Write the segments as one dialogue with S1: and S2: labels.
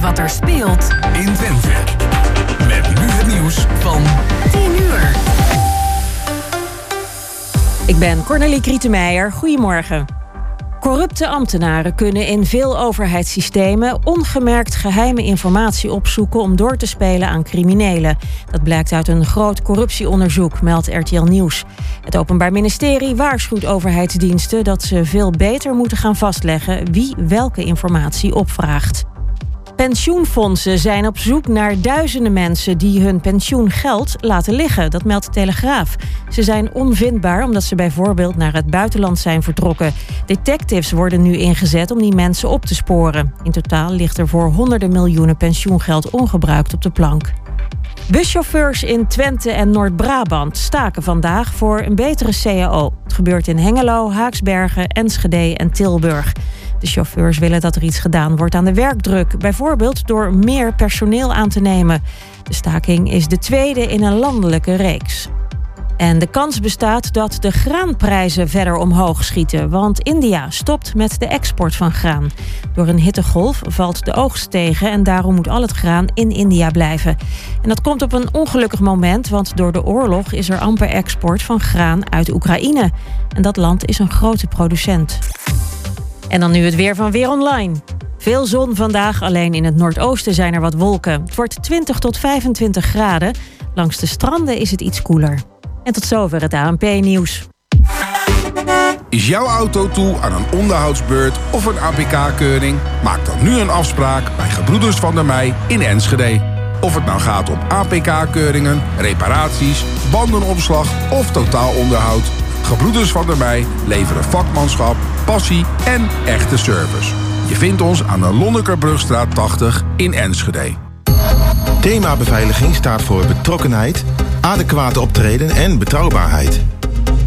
S1: weet wat er speelt
S2: in Twente. Met nu het nieuws van
S1: 10 uur.
S3: Ik ben Cornelie Krietenmeijer. Goedemorgen. Corrupte ambtenaren kunnen in veel overheidssystemen ongemerkt geheime informatie opzoeken om door te spelen aan criminelen. Dat blijkt uit een groot corruptieonderzoek, meldt RTL Nieuws. Het Openbaar Ministerie waarschuwt overheidsdiensten dat ze veel beter moeten gaan vastleggen wie welke informatie opvraagt. Pensioenfondsen zijn op zoek naar duizenden mensen die hun pensioengeld laten liggen. Dat meldt de Telegraaf. Ze zijn onvindbaar omdat ze bijvoorbeeld naar het buitenland zijn vertrokken. Detectives worden nu ingezet om die mensen op te sporen. In totaal ligt er voor honderden miljoenen pensioengeld ongebruikt op de plank. Buschauffeurs in Twente en Noord-Brabant staken vandaag voor een betere CAO. Het gebeurt in Hengelo, Haaksbergen, Enschede en Tilburg. De chauffeurs willen dat er iets gedaan wordt aan de werkdruk, bijvoorbeeld door meer personeel aan te nemen. De staking is de tweede in een landelijke reeks. En de kans bestaat dat de graanprijzen verder omhoog schieten, want India stopt met de export van graan. Door een hittegolf valt de oogst tegen en daarom moet al het graan in India blijven. En dat komt op een ongelukkig moment, want door de oorlog is er amper export van graan uit Oekraïne. En dat land is een grote producent. En dan nu het weer van Weer Online. Veel zon vandaag, alleen in het noordoosten zijn er wat wolken. Het wordt 20 tot 25 graden. Langs de stranden is het iets koeler. En tot zover het ANP-nieuws.
S4: Is jouw auto toe aan een onderhoudsbeurt of een APK-keuring? Maak dan nu een afspraak bij Gebroeders van der Mei in Enschede. Of het nou gaat om APK-keuringen, reparaties, bandenopslag of totaalonderhoud... Gebroeders van der Mei leveren vakmanschap, passie en echte service. Je vindt ons aan de Lonnekerbrugstraat 80 in Enschede.
S5: Thema beveiliging staat voor betrokkenheid, adequate optreden en betrouwbaarheid.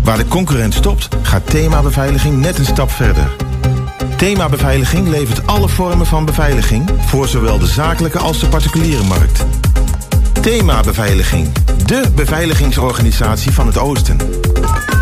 S5: Waar de concurrent stopt, gaat thema beveiliging net een stap verder. Thema beveiliging levert alle vormen van beveiliging voor zowel de zakelijke als de particuliere markt. Thema beveiliging, de beveiligingsorganisatie van het Oosten.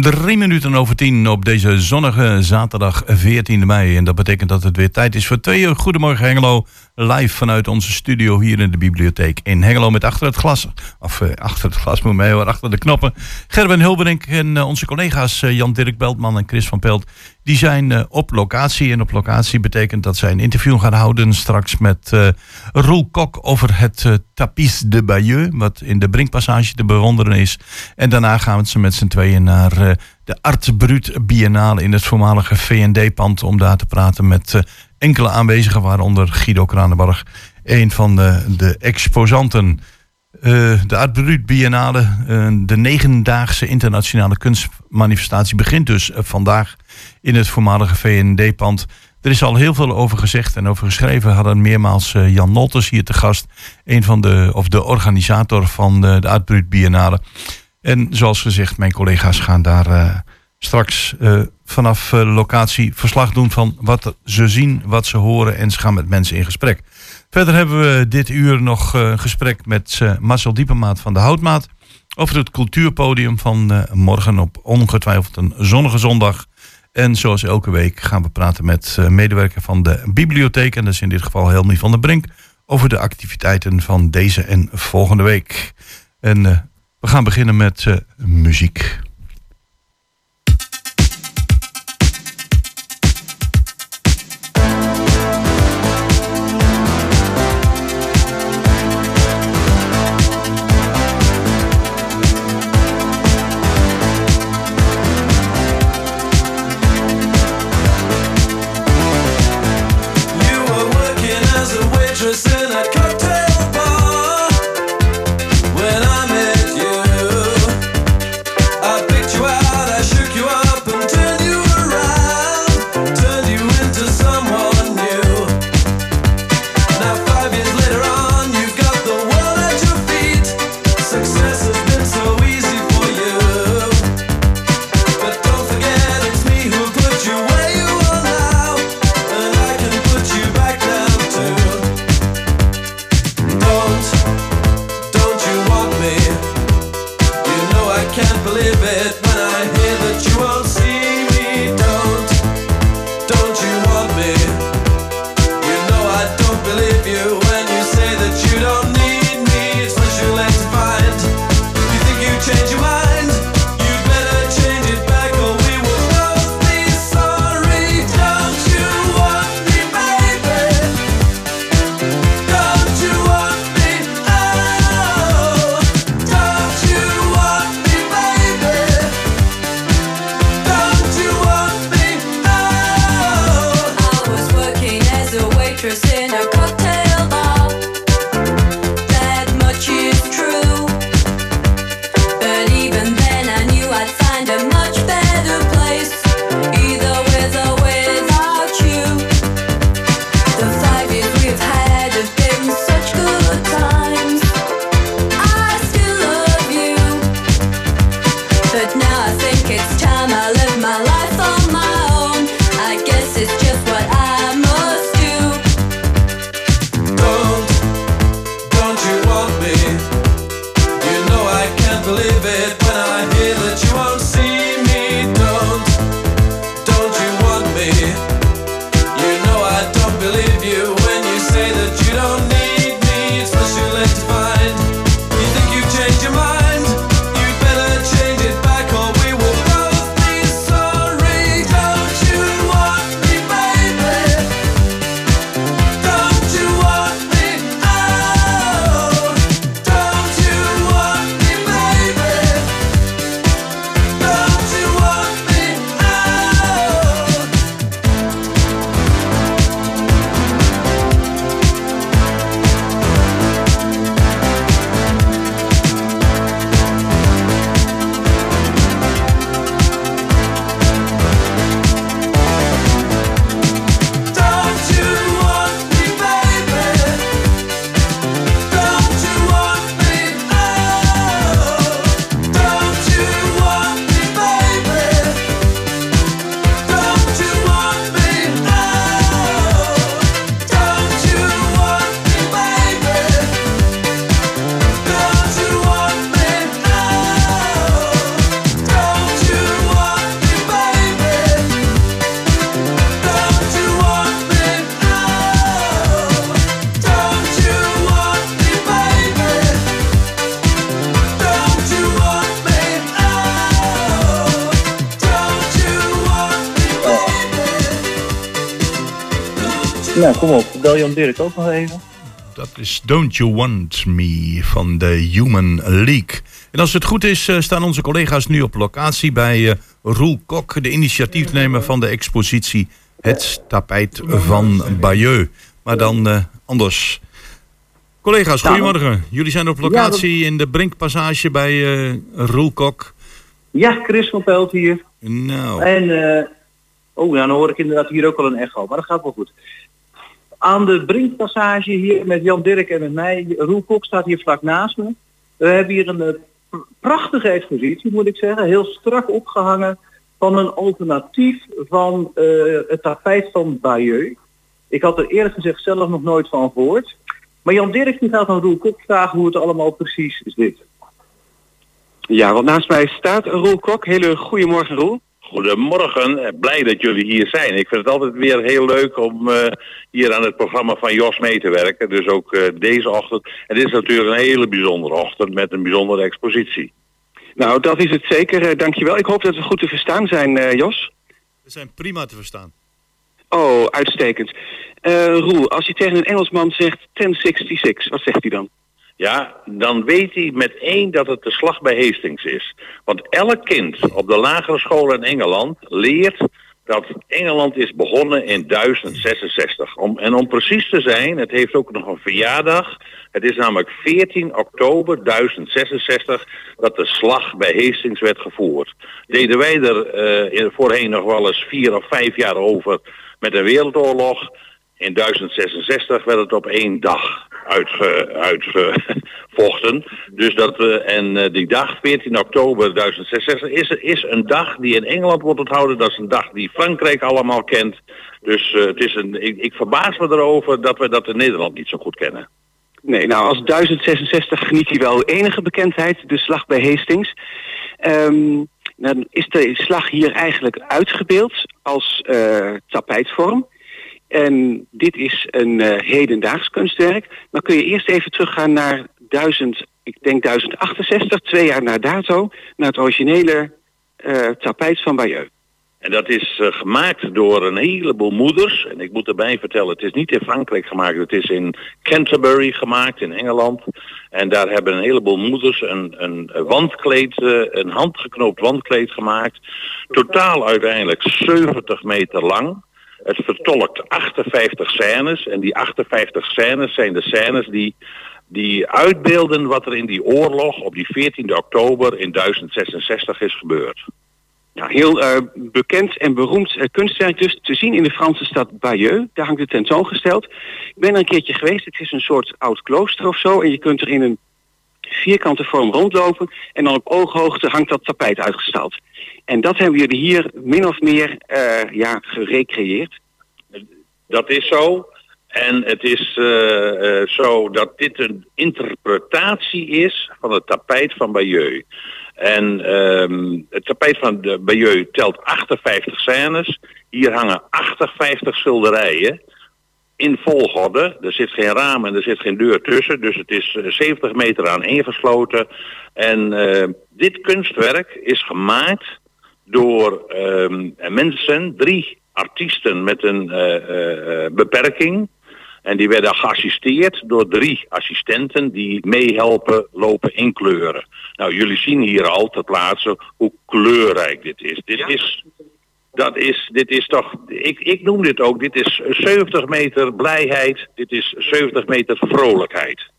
S6: Drie minuten over tien op deze zonnige zaterdag 14 mei. En dat betekent dat het weer tijd is voor twee uur Goedemorgen Hengelo. Live vanuit onze studio hier in de bibliotheek in Hengelo. Met achter het glas, of uh, achter het glas moet mij achter de knoppen. Gerben Hulberink en uh, onze collega's uh, Jan-Dirk Beltman en Chris van Pelt. Die zijn op locatie. En op locatie betekent dat zij een interview gaan houden straks met Roel Kok over het Tapis de Bayeux. Wat in de Brinkpassage te bewonderen is. En daarna gaan we ze met z'n tweeën naar de Art Brut Biennale in het voormalige VND-pand. Om daar te praten met enkele aanwezigen, waaronder Guido Kranenbarg, een van de, de exposanten. Uh, de Art Biennale, uh, de negendaagse internationale kunstmanifestatie, begint dus uh, vandaag in het voormalige VND-pand. Er is al heel veel over gezegd en over geschreven. Hadden meermaals Jan Nolters hier te gast, een van de, of de organisator van de, de Biennale. En zoals gezegd, mijn collega's gaan daar straks vanaf locatie verslag doen van wat ze zien, wat ze horen en ze gaan met mensen in gesprek. Verder hebben we dit uur nog uh, gesprek met Marcel Diepenmaat van de Houtmaat over het cultuurpodium van morgen op ongetwijfeld een zonnige zondag. En zoals elke week gaan we praten met medewerker van de bibliotheek, en dat is in dit geval Helmi van der Brink, over de activiteiten van deze en volgende week. En we gaan beginnen met muziek.
S7: Bel Jan Dirk ook nog even.
S6: Dat is Don't You Want Me van de Human League. En als het goed is, eh, staan onze collega's nu op locatie bij eh, Roel Kok, de initiatiefnemer van de expositie Het Tapijt van Bayeux. Maar dan eh, anders. Collega's, goedemorgen. Jullie zijn op locatie in de Brinkpassage bij eh Roel Kok.
S7: Ja, Chris van Pelt hier.
S6: Nou,
S7: En, oh, nou, dan hoor ik inderdaad hier ook al een echo, maar dat gaat wel goed. Aan de Brinkpassage hier met Jan Dirk en met mij. Roel Kok staat hier vlak naast me. We hebben hier een eh, pr- prachtige expositie, moet ik zeggen. Heel strak opgehangen van een alternatief van eh, het tapijt van Bayeux. Ik had er eerlijk gezegd zelf nog nooit van gehoord. Maar Jan Dirk die gaat aan Roel Kok vragen hoe het allemaal precies zit.
S8: Ja, want naast mij staat Roel Kok. Hele goedemorgen Roel.
S9: Goedemorgen, blij dat jullie hier zijn. Ik vind het altijd weer heel leuk om eh, hier aan het programma van Jos mee te werken. Dus ook eh, deze ochtend. En dit is natuurlijk een hele bijzondere ochtend met een bijzondere expositie.
S8: Nou, dat is het zeker. Eh, dankjewel. Ik hoop dat we goed te verstaan zijn, eh, Jos.
S6: we zijn prima te verstaan.
S8: Oh, uitstekend. Eh Roel, als je tegen een Engelsman zegt 1066, wat zegt hij dan?
S9: Ja, dan weet hij met één dat het de slag bij Hastings is. Want elk kind op de lagere school in Engeland leert dat Engeland is begonnen in 1066. Om, en om precies te zijn, het heeft ook nog een verjaardag. Het is namelijk 14 oktober 1066 dat de slag bij Hastings werd gevoerd. Deden wij er eh, voorheen nog wel eens vier of vijf jaar over met een wereldoorlog. In 1066 werd het op één dag uitgevochten. dus dat we, en eh, die dag, 14 oktober 1066, is, is een dag die in Engeland wordt onthouden. Dat is een dag die Frankrijk allemaal kent. Dus eh, het is een, ik, verbaas me erover dat we dat in Nederland niet zo goed kennen.
S8: Nee, nou als 1066 geniet hij wel enige bekendheid, de slag bij Hastings. Ehm, dan is de slag hier eigenlijk uitgebeeld als eh, tapijtvorm. En dit is een eh, hedendaags kunstwerk. Maar kun je eerst even teruggaan naar 1000, ik denk 1068, twee jaar na dato, naar het originele eh, tapijt van Bayeux.
S9: En dat is eh, gemaakt door een heleboel moeders. En ik moet erbij vertellen, het is niet in Frankrijk gemaakt. Het is in Canterbury gemaakt, in Engeland. En daar hebben een heleboel moeders een, een wandkleed, een handgeknoopt wandkleed gemaakt. Totaal uiteindelijk 70 meter lang. Het vertolkt 58 scènes. En die 58 scènes zijn de scènes die, die uitbeelden wat er in die oorlog op die 14 oktober in 1066 is gebeurd.
S8: Nou, heel eh, bekend en beroemd eh, kunstwerk dus te zien in de Franse stad Bayeux. Daar hangt het tentoongesteld. Ik ben er een keertje geweest. Het is een soort oud klooster of zo. En je kunt er in een vierkante vorm rondlopen. En dan op ooghoogte hangt dat tapijt uitgestald. En dat hebben jullie hier min of meer eh, ja, gerecreëerd.
S9: Dat is zo. En het is eh, eh, zo dat dit een interpretatie is van het tapijt van Bayeux. En ehm, het tapijt van de Bayeux telt 58 scènes. Hier hangen 58 schilderijen in volgorde. Er zit geen raam en er zit geen deur tussen. Dus het is eh, 70 meter aan ingesloten. En eh, dit kunstwerk is gemaakt door ehm, mensen, drie artiesten met een eh, eh, eh, beperking. En die werden geassisteerd door drie assistenten die meehelpen lopen inkleuren. Nou, jullie zien hier al ter plaatse hoe kleurrijk dit is. Dit is, dat is, dit is toch, ik, ik noem dit ook, dit is 70 meter blijheid, dit is 70 meter vrolijkheid.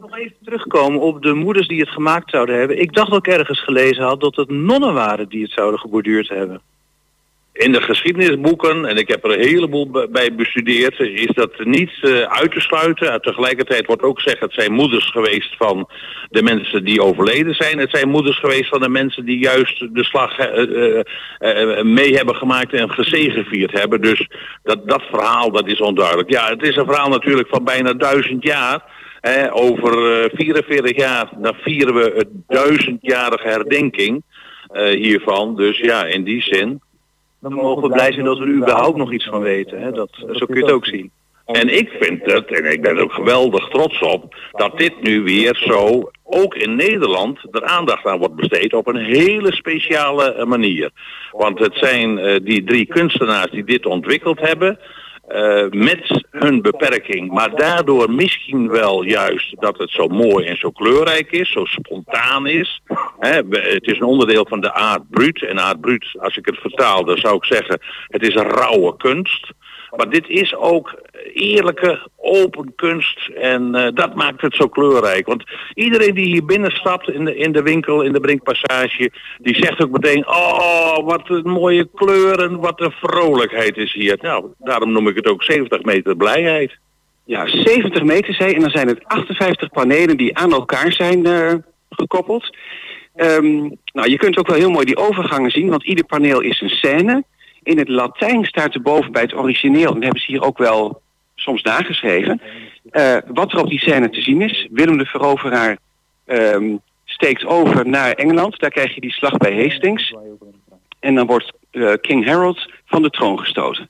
S7: Nog even terugkomen op de moeders die het gemaakt zouden hebben. Ik dacht ook ergens gelezen had dat het nonnen waren die het zouden geborduurd hebben.
S9: In de geschiedenisboeken, en ik heb er een heleboel bij bestudeerd, is dat niet eh, uit te sluiten. En tegelijkertijd wordt ook gezegd, het zijn moeders geweest van de mensen die overleden zijn. Het zijn moeders geweest van de mensen die juist de slag eh, eh, mee hebben gemaakt en gezegevierd hebben. Dus dat, dat verhaal, dat is onduidelijk. Ja, het is een verhaal natuurlijk van bijna duizend jaar. Hè, over eh, 44 jaar, dan vieren we het duizendjarige herdenking hiervan. Dus ja, in die zin.
S7: Dan mogen we blij zijn dat we er überhaupt nog iets van weten. Hè? Dat, zo kun je het ook zien.
S9: En ik vind het, en ik ben er ook geweldig trots op, dat dit nu weer zo, ook in Nederland, er aandacht aan wordt besteed op een hele speciale eh, manier. Want het zijn eh, die drie kunstenaars die dit ontwikkeld hebben. Eh, met hun beperking, maar daardoor misschien wel juist dat het zo mooi en zo kleurrijk is, zo spontaan is. Het is een onderdeel van de aard bruut. En aard bruut, als ik het vertaal, dan zou ik zeggen, het is een rauwe kunst. Maar dit is ook eerlijke, open kunst. En eh, dat maakt het zo kleurrijk. Want iedereen die hier binnenstapt in de, in de winkel, in de Brinkpassage, die zegt ook meteen, oh, wat een mooie kleuren, wat een vrolijkheid is hier. Nou, daarom noem ik het ook 70 meter blijheid.
S8: Ja, 70 meter zei en dan zijn het 58 panelen die aan elkaar zijn eh, gekoppeld. Ehm, nou, je kunt ook wel heel mooi die overgangen zien, want ieder paneel is een scène. In het Latijn staat er boven bij het origineel, en hebben ze hier ook wel soms nageschreven, eh, wat er op die scène te zien is. Willem de Veroveraar ehm, steekt over naar Engeland, daar krijg je die slag bij Hastings. En dan wordt eh, King Harold van de troon gestoten.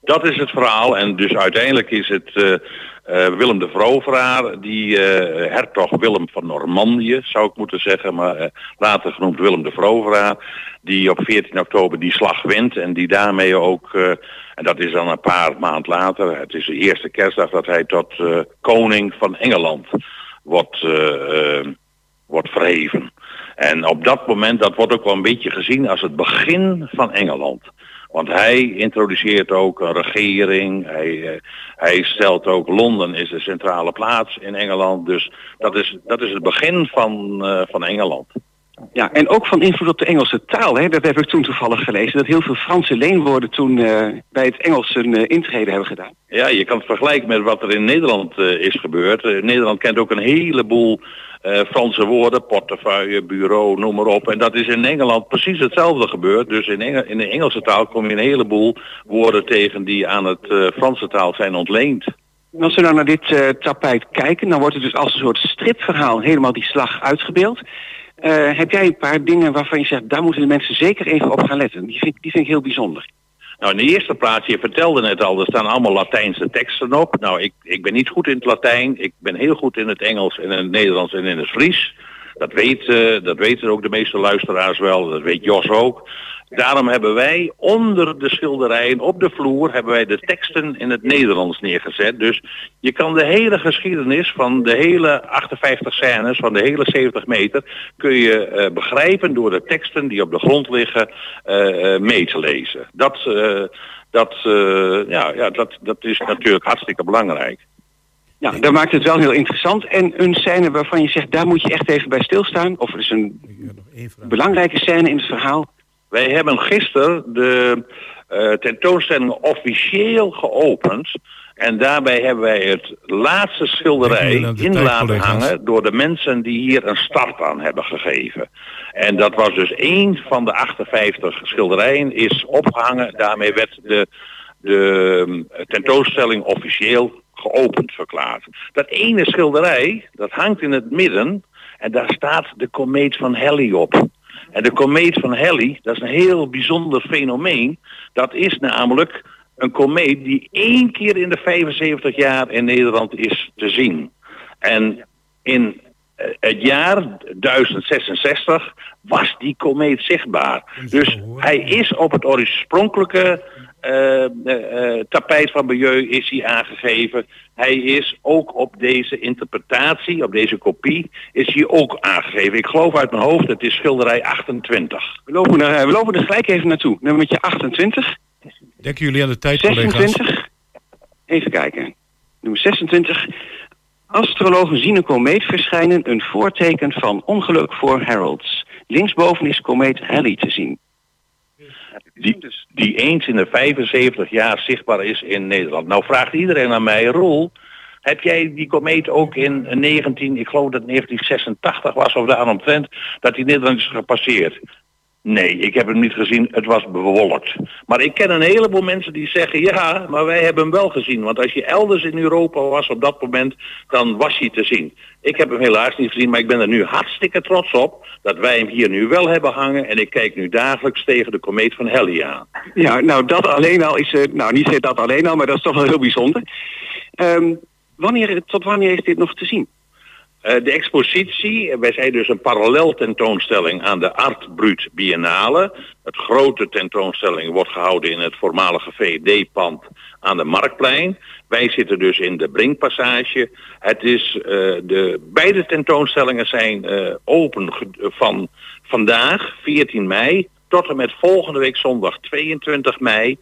S9: Dat is het verhaal. En dus uiteindelijk is het eh, Willem de Veroveraar, die hertog Willem van Normandië, zou ik moeten zeggen, maar later genoemd Willem de Veroveraar, die op 14 oktober die slag wint en die daarmee ook, eh, en dat is dan een paar maand later, het is de eerste kerstdag dat hij tot eh, koning van Engeland wordt, eh, wordt verheven. En op dat moment, dat wordt ook wel een beetje gezien als het begin van Engeland. Want hij introduceert ook een regering. Hij, hij stelt ook Londen is de centrale plaats in Engeland. Dus dat is, dat is het begin van, van Engeland.
S8: Ja, en ook van invloed op de Engelse taal. Hè? Dat heb ik toen toevallig gelezen. Dat heel veel Franse leenwoorden toen eh, bij het Engels een eh, intrede hebben gedaan.
S9: Ja, je kan het vergelijken met wat er in Nederland eh, is gebeurd. Eh, Nederland kent ook een heleboel eh, Franse woorden, portefeuille, bureau, noem maar op. En dat is in Engeland precies hetzelfde gebeurd. Dus in, in de Engelse taal kom je een heleboel woorden tegen die aan het eh, Franse taal zijn ontleend.
S8: En als we nou naar dit eh, tapijt kijken, dan wordt het dus als een soort stripverhaal helemaal die slag uitgebeeld. Eh, heb jij een paar dingen waarvan je zegt, daar moeten de mensen zeker even op gaan letten? Die vind, die vind ik heel bijzonder.
S9: Nou, in de eerste plaats, je vertelde net al, er staan allemaal Latijnse teksten op. Nou, ik, ik ben niet goed in het Latijn. Ik ben heel goed in het Engels en in het Nederlands en in het Fries. Dat, weet, eh, dat weten ook de meeste luisteraars wel. Dat weet Jos ook. Daarom hebben wij onder de schilderijen op de vloer hebben wij de teksten in het Nederlands neergezet. Dus je kan de hele geschiedenis van de hele 58 scènes, van de hele 70 meter, kun je eh, begrijpen door de teksten die op de grond liggen eh, eh, mee te lezen. Dat, eh, dat, eh, ja, ja, dat, dat is natuurlijk hartstikke belangrijk.
S8: Ja, dat maakt het wel heel interessant. En een scène waarvan je zegt, daar moet je echt even bij stilstaan. Of er is een belangrijke scène in het verhaal.
S9: Wij hebben gisteren de eh, tentoonstelling officieel geopend. En daarbij hebben wij het laatste schilderij in laten hangen door de mensen die hier een start aan hebben gegeven. En dat was dus één van de 58 schilderijen is opgehangen. Daarmee werd de, de eh, tentoonstelling officieel geopend verklaard. Dat ene schilderij, dat hangt in het midden en daar staat de komeet van Halley op. En de komeet van Halley, dat is een heel bijzonder fenomeen. Dat is namelijk een komeet die één keer in de 75 jaar in Nederland is te zien. En in eh, het jaar 1066 was die komeet zichtbaar. Dus hij is op het oorspronkelijke eh, eh, tapijt van Bayeux is hij aangegeven. Hij is ook op deze interpretatie, op deze kopie, is hij ook aangegeven. Ik geloof uit mijn hoofd, het is schilderij 28.
S8: We lopen er, eh, we lopen er gelijk even naartoe. Nummertje 28,
S6: Denken jullie aan de tijd, collega's?
S8: 26. Even kijken. Nummer 26. Astrologen zien een komeet verschijnen, een voorteken van ongeluk voor Heralds. Linksboven is komeet Halley te zien.
S9: Die, die eens in de 75 jaar zichtbaar is in Nederland. Nou vraagt iedereen aan mij, Roel, heb jij die komeet ook in 19, ik geloof dat het 1986 was of daaromtrent, dat die Nederland is gepasseerd? Nee, ik heb hem niet gezien. Het was bewolkt. Maar ik ken een heleboel mensen die zeggen, ja, maar wij hebben hem wel gezien. Want als je elders in Europa was op dat moment, dan was hij te zien. Ik heb hem helaas niet gezien, maar ik ben er nu hartstikke trots op dat wij hem hier nu wel hebben hangen. En ik kijk nu dagelijks tegen de komeet van Halley aan.
S8: Ja, nou dat alleen al is, eh, nou niet dat alleen al, maar dat is toch wel heel bijzonder. Ehm, wanneer, tot wanneer is dit nog te zien?
S9: Eh, de expositie, wij zijn dus een parallel tentoonstelling aan de Art Brut Biennale. Het grote tentoonstelling wordt gehouden in het voormalige VD-pand aan de Marktplein. Wij zitten dus in de Brinkpassage. Het is, eh, de, beide tentoonstellingen zijn eh, open van vandaag, 14 mei, tot en met volgende week zondag 22 mei.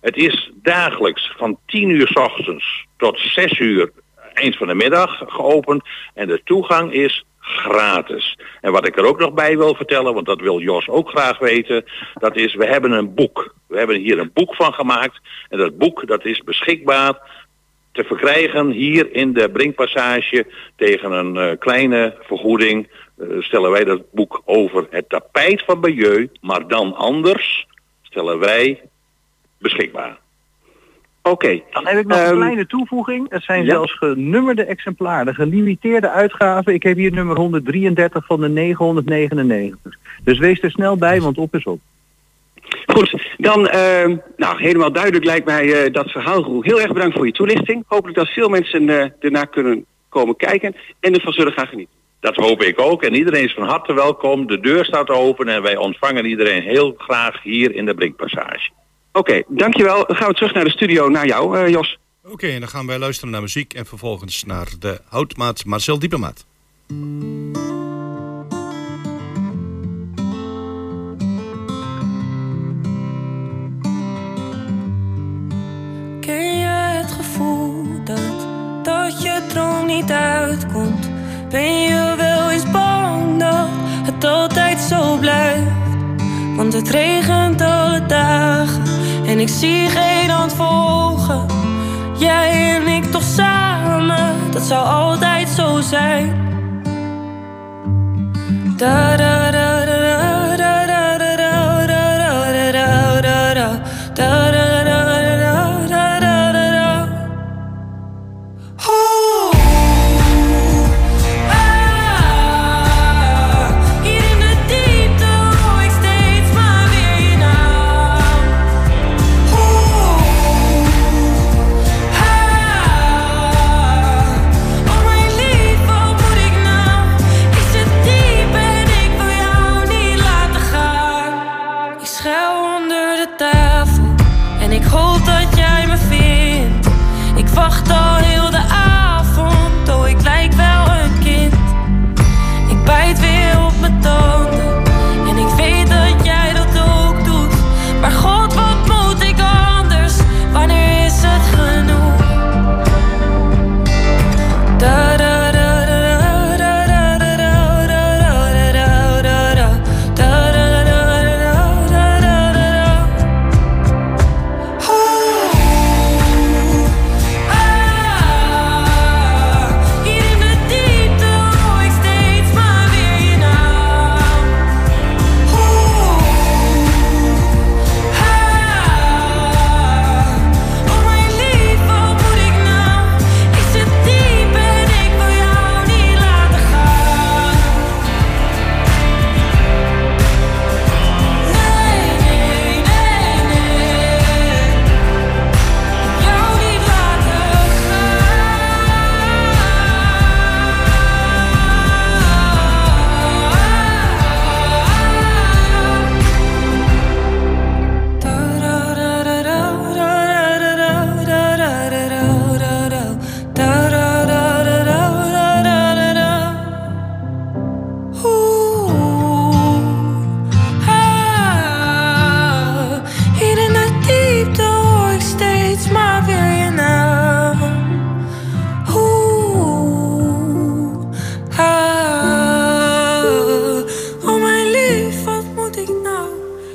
S9: Het is dagelijks van 10 uur s ochtends tot 6 uur eind van de middag geopend. En de toegang is gratis. En wat ik er ook nog bij wil vertellen, want dat wil Jos ook graag weten, dat is we hebben een boek. We hebben hier een boek van gemaakt. En dat boek dat is beschikbaar te verkrijgen hier in de Brinkpassage tegen een uh, kleine vergoeding. Uh, stellen wij dat boek over het tapijt van Bayeux, maar dan anders stellen wij beschikbaar.
S7: Oké. Dan heb ik nog een
S8: Ehm,
S7: kleine toevoeging. Het zijn
S8: ja.
S7: zelfs genummerde exemplaren, de gelimiteerde uitgaven. Ik heb hier nummer 133 van de 999. Dus wees er snel bij, want op is op.
S8: Goed, dan eh, nou, helemaal duidelijk lijkt mij eh, dat verhaal. Roel. Heel erg bedankt voor je toelichting. Hopelijk dat veel mensen eh ernaar kunnen komen kijken en ervan zullen gaan genieten.
S9: Dat hoop ik ook. En iedereen is van harte welkom. De deur staat open en wij ontvangen iedereen heel graag hier in de Brinkpassage.
S8: Oké, dankjewel. Dan gaan we terug naar de studio, naar jou, eh, Jos.
S6: Oké, en dan gaan wij luisteren naar muziek en vervolgens naar de houtmaat Marcel Diepemaat.
S10: Ken je het gevoel dat, dat je droom niet uitkomt? Ben je wel eens bang dat het altijd zo blijft? Want het regent alle dagen en ik zie geen hand volgen. Jij en ik toch samen, dat zou altijd zo zijn. Da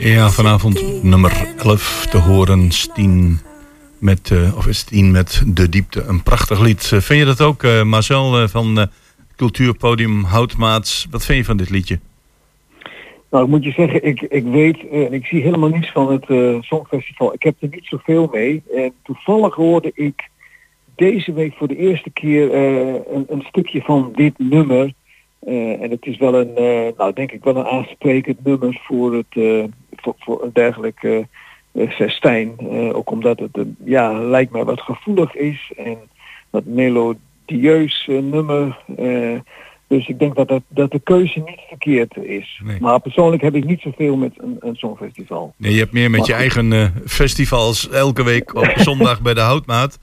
S6: Ja, vanavond nummer 11 te horen, Stien met, eh, of is Stien met De Diepte. Een prachtig lied. Eh, vind je dat ook, eh, Marcel, van eh, Cultuurpodium Houtmaats? Wat vind je van dit liedje?
S11: Nou, ik moet je zeggen, ik, ik weet en ik zie helemaal niets van het Songfestival. Ik heb er niet zoveel mee. En toevallig hoorde ik deze week voor de eerste keer een, een stukje van dit nummer. En het is wel een, nou denk ik wel een aansprekend nummer voor, het, voor, voor een dergelijk eh, festijn. Eh, ook omdat het, ja, lijkt mij wat gevoelig is en wat ambitieus eh, nummer. dus ik denk dat, dat, dat de keuze niet verkeerd is.
S6: Nee.
S11: Maar persoonlijk heb ik niet zoveel met een, een songfestival.
S6: Nee, je hebt meer met
S11: Maar
S6: je eigen festivals elke week op zondag bij de Houtmaat.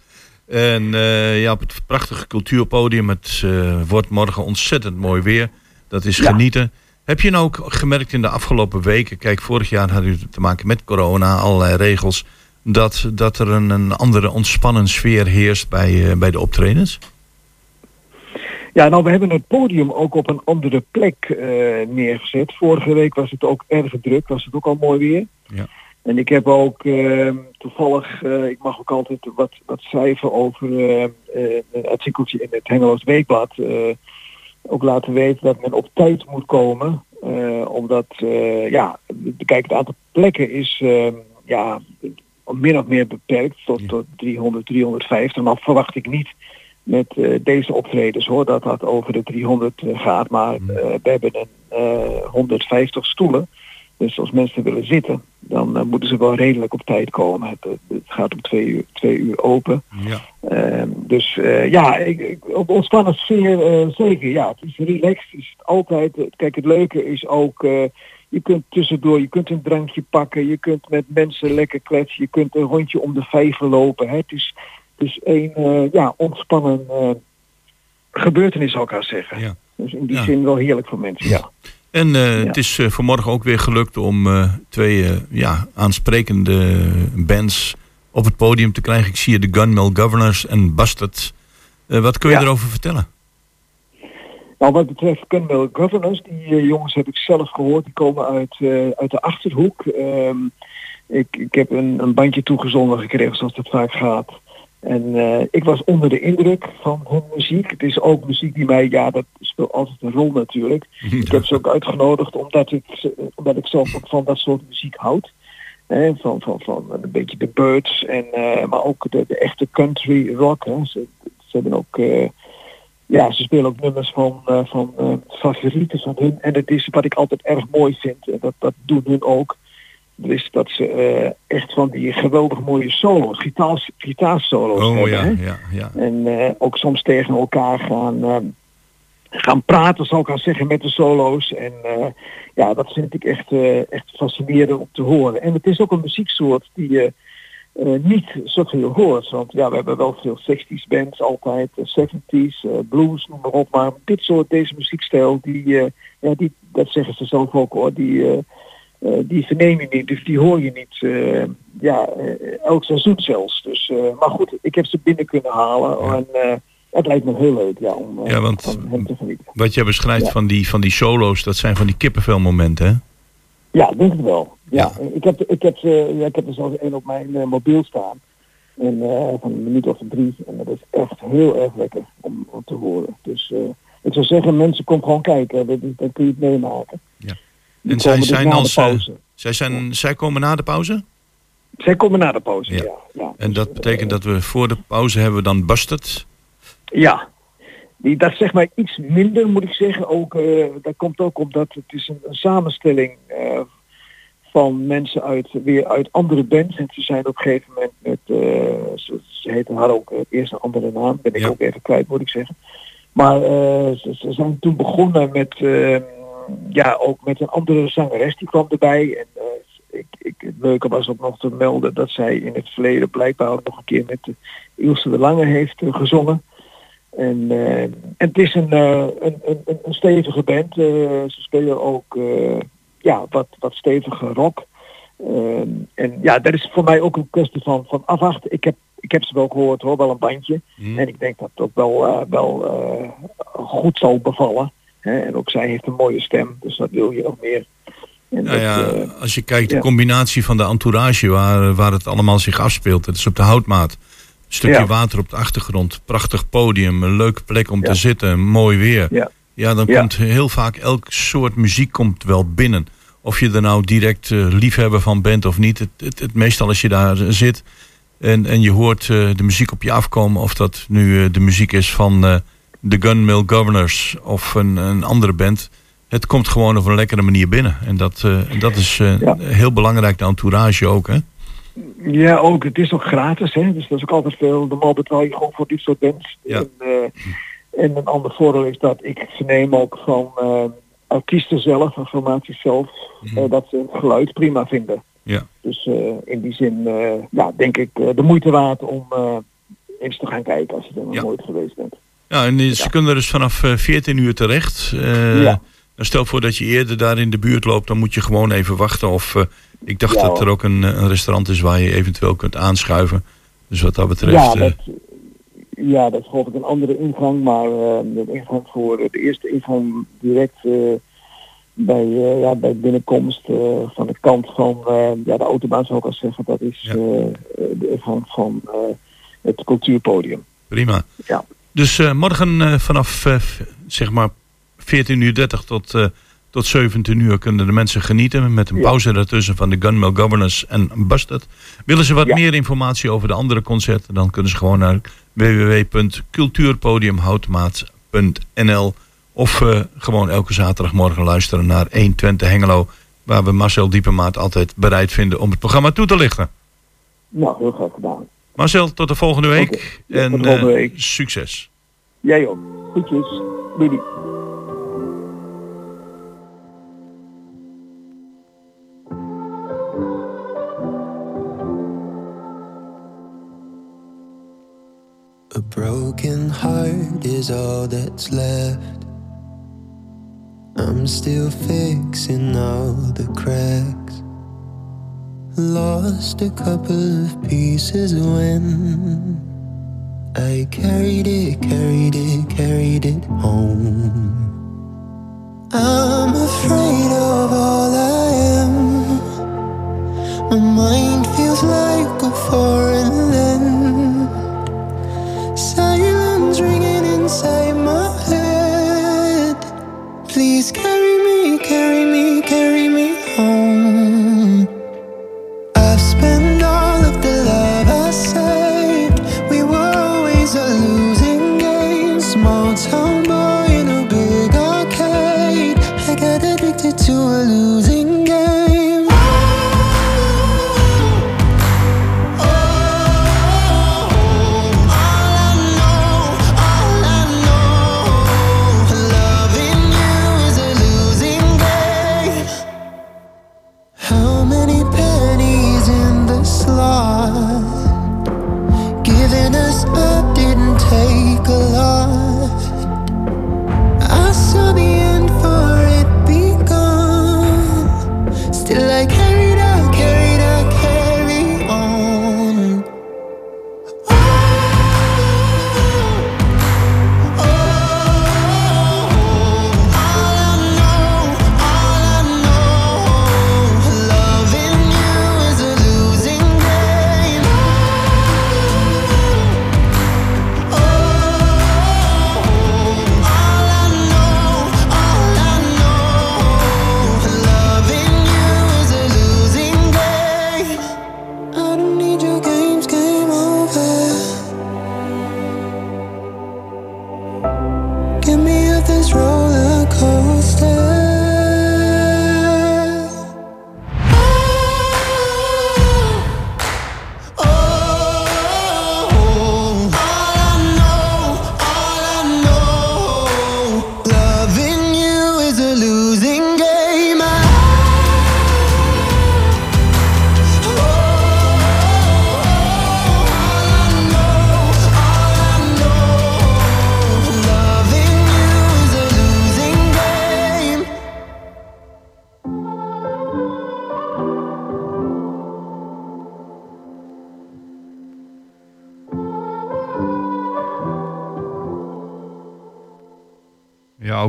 S6: En eh, ja, op het prachtige cultuurpodium. Het wordt morgen ontzettend mooi weer. Dat is
S11: Ja.
S6: genieten. Heb je nou ook gemerkt in de afgelopen weken... Kijk, vorig jaar hadden u te maken met corona, allerlei regels... dat, dat er een, een andere ontspannen sfeer heerst bij, eh, bij de optredens?
S11: Ja, nou we hebben het podium ook op een andere plek eh, neergezet. Vorige week was het ook erg druk, was het ook al mooi weer.
S6: Ja.
S11: En ik heb ook eh, toevallig, eh, ik mag ook altijd wat, wat schrijven over eh, eh, een artikeltje in het Hengeloos Weekblad. Ook laten weten dat men op tijd moet komen. eh, omdat, eh, ja, kijk, het aantal plekken is eh, ja, min of meer beperkt tot, tot 300, 350. Nou verwacht ik niet met eh, deze optredens hoor, dat dat over de 300 gaat. Maar
S6: Mm.
S11: we hebben een eh, 150 stoelen. Dus als mensen willen zitten, dan eh, moeten ze wel redelijk op tijd komen. Het, het- het gaat om twee uur, twee uur open.
S6: Ja.
S11: Ehm, dus eh, ja, ik, ik, op ontspannen sfeer eh, zeker. Ja, het is relaxed. Het is altijd, eh, kijk, het leuke is ook, eh, je kunt tussendoor, je kunt een drankje pakken, je kunt met mensen lekker kletsen, je kunt een rondje om de vijver lopen. Hè. Het is, het is een eh, ja, ontspannen eh, gebeurtenis, zou ik haar zeggen.
S6: Ja.
S11: Dus in die
S6: Ja.
S11: zin wel heerlijk voor mensen, ja.
S6: En eh, het is eh, vanmorgen ook weer gelukt om eh, twee ja, aansprekende bands op het podium te krijgen. Ik zie hier de Gunmill Governors en Bastard. Wat kun je
S11: Ja.
S6: erover vertellen?
S11: Nou, wat betreft Gunmill Governors, die jongens heb ik zelf gehoord. Die komen uit, uit de Achterhoek. Ehm, ik, ik heb een, een bandje toegezonden gekregen, zoals dat vaak gaat. En eh, ik was onder de indruk van hun muziek. Het is ook muziek die mij, ja, dat speelt altijd een rol natuurlijk. Ik heb ze ook uitgenodigd omdat ik, omdat ik zelf ook van dat soort muziek houd. Hè, van, van, van een beetje de Birds, en, eh, maar ook de, de echte country rock. Hè. Ze, ze hebben ook, eh, ja, ze spelen ook nummers van, van favorieten van hun. En het is wat ik altijd erg mooi vind, en dat, dat doen hun ook. Dat is dat ze eh, echt van die geweldig mooie solo's, gitaar, gitaarsolo's
S6: Oh
S11: hebben.
S6: ja,
S11: hè.
S6: ja, ja.
S11: En eh, ook soms tegen elkaar gaan, eh, gaan praten, zou ik gaan zeggen, met de solo's. En ja, dat vind ik echt, echt fascinerend om te horen. En het is ook een muzieksoort die je niet zoveel hoort. Want ja, we hebben wel veel 60s bands altijd, eh, 70s, eh, blues, noem maar op. Maar dit soort, deze muziekstijl, die, ja, die, dat zeggen ze zelf ook hoor, die... eh, die verneem je niet, dus die hoor je niet eh, ja, eh, elk seizoen zelfs. Dus, maar goed, ik heb ze binnen kunnen halen en het lijkt me heel leuk ja, om
S6: Ja, want
S11: van hem te genieten.
S6: wat jij beschrijft
S11: Ja.
S6: van, die, van die solo's, dat zijn van die kippenvelmomenten, hè?
S11: Ja, denk het wel. Ja, Ik, heb, ik, heb, ze- ja, ik heb er zelfs één op mijn mobiel staan. En, eh, van een minuut of drie. En dat is echt heel erg lekker om, om te horen. Dus ik zou zeggen, mensen, kom gewoon kijken. Dat, dan kun je het meemaken.
S6: Ja. En zij
S11: dus
S6: zijn als... eh, zij, zijn, zij komen na de pauze?
S11: Zij komen na de pauze,
S6: Ja.
S11: ja. ja.
S6: En dat betekent dat we voor de pauze hebben we dan Bastard.
S11: Ja, die, dat zeg maar iets minder moet ik zeggen. Ook, eh, dat komt ook omdat het is een, een samenstelling eh, van mensen uit, weer uit andere bands. En ze zijn op een gegeven moment met, eh, ze, ze heten, hadden ook eh, eerst een andere naam, ben ik
S6: Ja.
S11: ook even kwijt moet ik zeggen. Maar eh, ze, ze zijn toen begonnen met, eh, ja, ook met een andere zangeres, die kwam erbij. En eh, ik, ik, het leuke was ook nog te melden dat zij in het verleden blijkbaar ook nog een keer met de Ilse de Lange heeft eh, gezongen. En, eh, en het is een, eh, een, een, een- stevige band. Eh, ze spelen ook eh, ja, wat, wat stevige rock. Ehm, en ja, dat is voor mij ook een kwestie van, van afwachten. Ik heb, ik heb ze wel gehoord hoor, wel een bandje.
S6: Hmm.
S11: En ik denk dat het ook wel, eh, wel eh, goed zal bevallen. Hè? En ook zij heeft een mooie stem, dus dat wil je nog meer. En
S6: Nou
S11: dat,
S6: ja,
S11: eh,
S6: als je kijkt de
S11: ja.
S6: combinatie van de entourage waar, waar het allemaal zich afspeelt. Het is op de houtmaat. Een stukje
S11: Ja.
S6: water op de achtergrond. Prachtig podium. Een leuke plek om
S11: Ja.
S6: te zitten. Mooi weer.
S11: Ja.
S6: Ja, dan komt heel vaak elk soort muziek komt wel binnen. Of je er nou direct eh, liefhebber van bent of niet. Het, het, het meestal als je daar eh, zit en, en je hoort de muziek op je afkomen. Of dat nu de muziek is van de Gunmill Governors of een, een andere band. Het komt gewoon op een lekkere manier binnen. En dat, eh, dat is eh,
S11: Ja.
S6: heel belangrijk, de entourage ook. Hè?
S11: Ja, ook. Het is ook gratis, hè. Dus dat is ook altijd veel. Normaal betaal je gewoon voor dit soort bands.
S6: Ja.
S11: En, eh, en een ander voordeel is dat ik verneem ook van artiesten zelf, van formaties zelf, eh, dat ze het geluid prima vinden.
S6: Ja.
S11: Dus in die zin, ja, denk ik de moeite waard om eens te gaan kijken als je er nog
S6: Ja.
S11: nooit geweest bent.
S6: Ja, en ze kunnen er dus vanaf eh, 14 uur terecht. Eh,
S11: Ja.
S6: dan Stel voor dat je eerder daar in de buurt loopt, dan moet je gewoon even wachten. Of eh, ik dacht
S11: Ja,
S6: dat er ook een, eh, een restaurant is waar je eventueel kunt aanschuiven. Dus wat dat betreft.
S11: Ja,
S6: eh,
S11: dat, ja, dat is geloof ik een andere ingang, maar eh, de ingang voor de eerste ingang direct eh, bij, eh, ja, bij binnenkomst eh, van de kant van eh, ja, de autobaan zou ik al zeggen, dat is eh, de ingang van eh, het cultuurpodium.
S6: Prima.
S11: Ja.
S6: Dus eh, morgen eh, vanaf eh, zeg maar 14 uur 30 tot, tot 17 uur kunnen de mensen genieten. Met een
S11: Ja.
S6: pauze daartussen van de Gunmill Governors en Busted. Willen ze wat
S11: Ja.
S6: meer informatie over de andere concerten, dan kunnen ze gewoon naar www.cultuurpodiumhoutmaat.nl of gewoon elke zaterdagmorgen luisteren naar 120 Hengelo. Waar we Marcel Diepenmaat altijd bereid vinden om het programma toe te lichten.
S11: Nou, heel graag gedaan.
S6: Marcel, tot de volgende week.
S11: Ja,
S6: en
S11: tot de volgende
S6: eh,
S11: week.
S6: succes.
S11: Jij ook. Goedjes. Doei. doei.
S12: A broken heart is all that's left. I'm still fixing all the cracks. Lost a couple of pieces when I carried it, carried it, carried it home.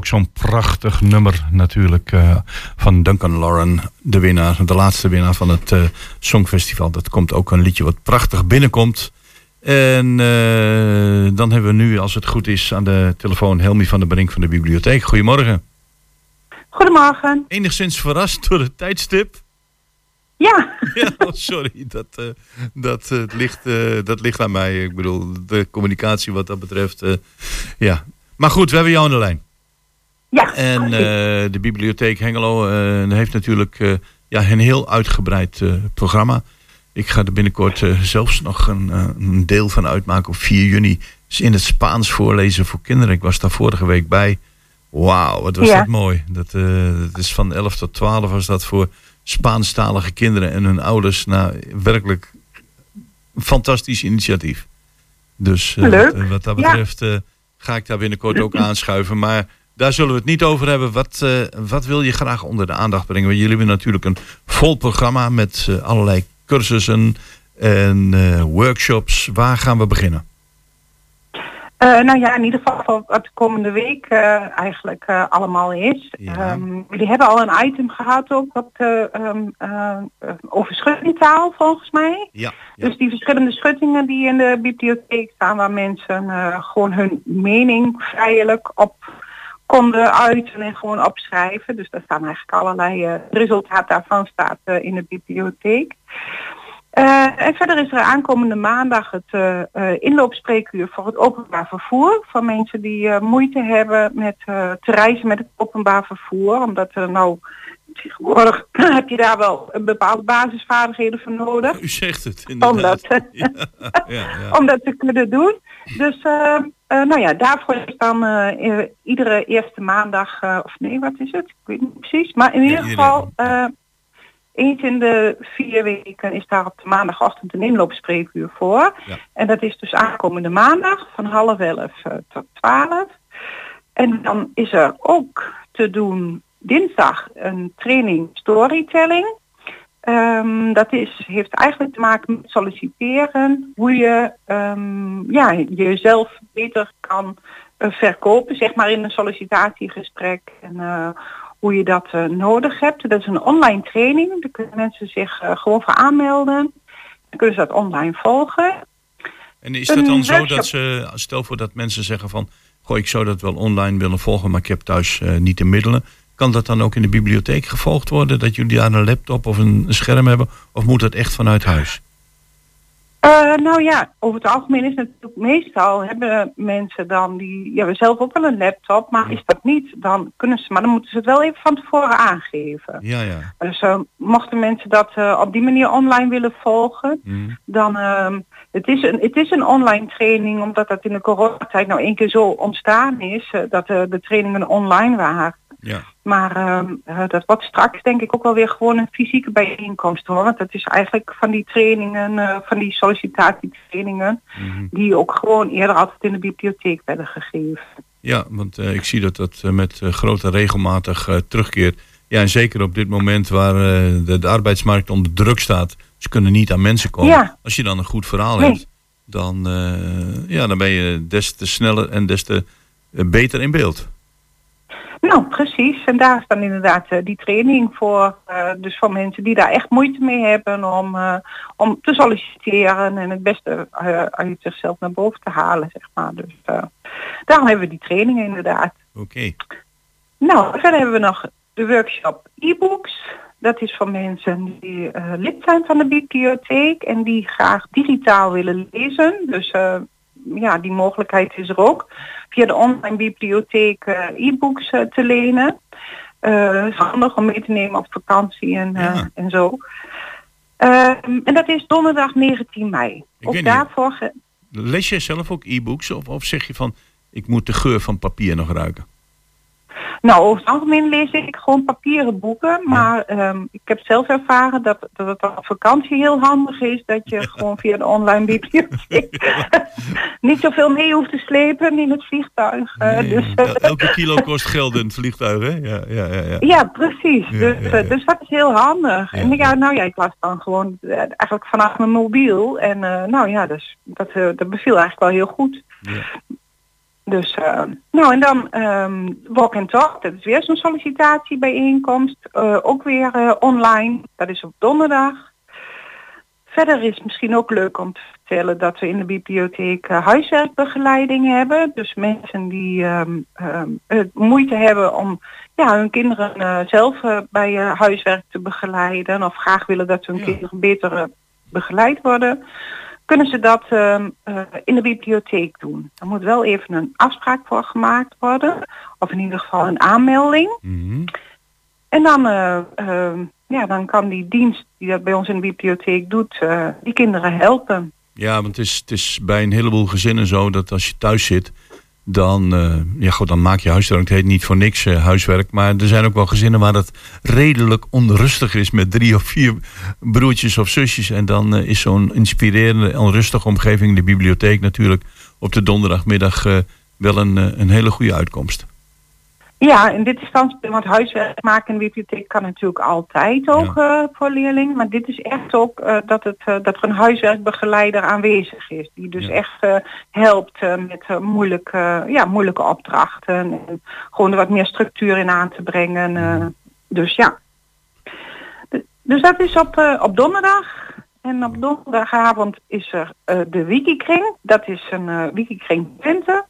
S6: Ook zo'n prachtig nummer natuurlijk eh, van Duncan Lauren, de winnaar, de laatste winnaar van het eh, Songfestival. Dat komt ook een liedje wat prachtig binnenkomt. En eh, dan hebben we nu, als het goed is, aan de telefoon Helmi van der Brink van de bibliotheek. Goedemorgen.
S13: Goedemorgen.
S6: Enigszins verrast door het tijdstip.
S13: Ja.
S6: ja oh, sorry, dat, dat, ligt, dat ligt aan mij. Ik bedoel, de communicatie wat dat betreft. ja. Maar goed, we hebben jou aan de lijn.
S13: Ja.
S6: En eh, de bibliotheek Hengelo eh, heeft natuurlijk eh, ja, een heel uitgebreid programma. Ik ga er binnenkort zelfs nog een, een deel van uitmaken op 4 juni. Dus in het Spaans voorlezen voor kinderen. Ik was daar vorige week bij. Wauw, wat was
S13: Ja.
S6: dat mooi. Dat, dat is van 11 tot 12 was dat voor Spaanstalige kinderen en hun ouders. Nou, werkelijk een fantastisch initiatief. Dus. Wat, wat dat
S13: Ja.
S6: betreft ga ik daar binnenkort ook aanschuiven. Maar daar zullen we het niet over hebben. Wat, eh, wat wil je graag onder de aandacht brengen? Want jullie hebben natuurlijk een vol programma met eh, allerlei cursussen en eh, workshops. Waar gaan we beginnen?
S13: Nou ja, in ieder geval wat de komende week eigenlijk allemaal is. Ehm, jullie hebben al een item gehad ook wat, eh, over schuttingtaal volgens mij.
S6: Ja.
S13: Dus die verschillende schuttingen die in de bibliotheek staan waar mensen gewoon hun mening vrijelijk op konden uiten en gewoon opschrijven. Dus daar staan eigenlijk allerlei eh, resultaat daarvan staat eh, in de bibliotheek. Eh, en verder is er aankomende maandag het inloopspreekuur voor het openbaar vervoer. Voor mensen die moeite hebben met te reizen met het openbaar vervoer. Omdat er nou tegenwoordig heb je daar wel een bepaalde basisvaardigheden voor nodig.
S6: U zegt het
S13: Om
S6: inderdaad.
S13: dat,
S6: Ja, ja.
S13: om dat te kunnen doen. Dus eh, eh, nou ja, daarvoor is dan eh, iedere eerste maandag, of nee, wat is het? Ik weet niet precies. Maar in ieder geval, eens in de vier weken is daar op de maandagochtend een inloopspreekuur voor. En dat is dus aankomende maandag van half elf tot twaalf. En dan is er ook te doen dinsdag een training storytelling. Ehm, dat is, heeft eigenlijk te maken met solliciteren, hoe je ehm, ja, jezelf beter kan eh, verkopen, zeg maar in een sollicitatiegesprek. En eh, hoe je dat eh, nodig hebt. Dat is een online training, daar kunnen mensen zich gewoon voor aanmelden. Dan kunnen ze dat online volgen.
S6: En is dat dan zo dat ze, stel voor dat mensen zeggen van, goh, ik zou dat wel online willen volgen, maar ik heb thuis niet de middelen. Kan dat dan ook in de bibliotheek gevolgd worden? Dat jullie daar een laptop of een scherm hebben? Of moet dat echt vanuit huis?
S13: Eh, nou ja, over het algemeen is het natuurlijk meestal hebben mensen dan die, ja, we zelf ook wel een laptop, maar is dat niet, dan kunnen ze, maar dan moeten ze het wel even van tevoren aangeven.
S6: Ja, ja.
S13: Dus eh, mochten mensen dat eh, op die manier online willen volgen, dan ehm, het, is een, het is een online training, omdat dat in de coronatijd nou één keer zo ontstaan is, dat de trainingen online waren.
S6: Ja.
S13: Maar ehm, eh, dat wordt straks denk ik ook wel weer gewoon een fysieke bijeenkomst hoor. Want dat is eigenlijk van die trainingen, eh, van die sollicitatietrainingen, die ook gewoon eerder altijd in de bibliotheek werden gegeven.
S6: Ja, want eh, ik zie dat dat met grote regelmatig terugkeert. Ja, en zeker op dit moment waar de, de arbeidsmarkt onder druk staat. Ze kunnen niet aan mensen komen.
S13: Ja.
S6: Als je dan een goed verhaal
S13: Nee.
S6: hebt, dan, ja, dan ben je des te sneller en des te beter in beeld.
S13: Nou, precies. En daar is dan inderdaad eh, die training voor. eh, dus voor mensen die daar echt moeite mee hebben om, eh, om te solliciteren en het beste uit zichzelf naar boven te halen, zeg maar. Dus daarom hebben we die trainingen inderdaad.
S6: Oké.
S13: Nou, verder hebben we nog de workshop e-books. Dat is voor mensen die lid zijn van de bibliotheek en die graag digitaal willen lezen. Dus ja, die mogelijkheid is er ook. Via de online bibliotheek eh, e-books eh, te lenen. Eh, is handig om mee te nemen op vakantie en, en zo. Ehm, en dat is donderdag 19 mei.
S6: Ik
S13: ook
S6: weet niet.
S13: daarvoor
S6: Lees jij zelf ook e-books of, of zeg je van, ik moet de geur van papier nog ruiken?
S13: Nou, over het algemeen lees ik gewoon papieren boeken. Maar ehm, ik heb zelf ervaren dat, dat het op vakantie heel handig is. Dat je gewoon via de online bibliotheek niet zoveel mee hoeft te slepen in het vliegtuig. Eh, dus, eh,
S6: El- Elke kilo kost geld in het vliegtuig, hè? Ja, ja, ja. ja.
S13: ja, precies. Dus, eh, dus dat is heel handig. En ja, nou ja, ik las dan gewoon eigenlijk vanaf mijn mobiel. En nou ja, dus, dat, dat beviel eigenlijk wel heel goed. Dus, eh, nou en dan ehm, Walk and Talk, dat is weer zo'n sollicitatiebijeenkomst. Eh, ook weer eh, online, dat is op donderdag. Verder is het misschien ook leuk om te vertellen dat we in de bibliotheek huiswerkbegeleiding hebben. Dus mensen die ehm, ehm, eh, moeite hebben om ja, hun kinderen zelf bij huiswerk te begeleiden. Of graag willen dat hun kinderen beter begeleid worden. Kunnen ze dat ehm, eh, in de bibliotheek doen. Er moet wel even een afspraak voor gemaakt worden. Of in ieder geval een aanmelding. En dan eh, ehm, ja, dan kan die dienst die dat bij ons in de bibliotheek doet, eh, die kinderen helpen.
S6: Ja, want het is, het is bij een heleboel gezinnen zo dat als je thuis zit, dan, eh, ja, goed, dan maak je huiswerk. Het heet niet voor niks eh, huiswerk. Maar er zijn ook wel gezinnen waar het redelijk onrustig is met drie of vier broertjes of zusjes. En dan eh, is zo'n inspirerende, onrustige omgeving, de bibliotheek natuurlijk, op de donderdagmiddag wel een, een hele goede uitkomst.
S13: Ja, in dit standpunt, want huiswerk maken in de bibliotheek kan natuurlijk altijd ook eh, voor leerlingen. Maar dit is echt ook eh, dat, het, eh, dat er een huiswerkbegeleider aanwezig is. Die dus echt helpt met moeilijke, ja, moeilijke opdrachten. En gewoon er wat meer structuur in aan te brengen. dus ja. De- dus dat is op, op donderdag. En op donderdagavond is er de Wikikring. Dat is een Wikikring Twente.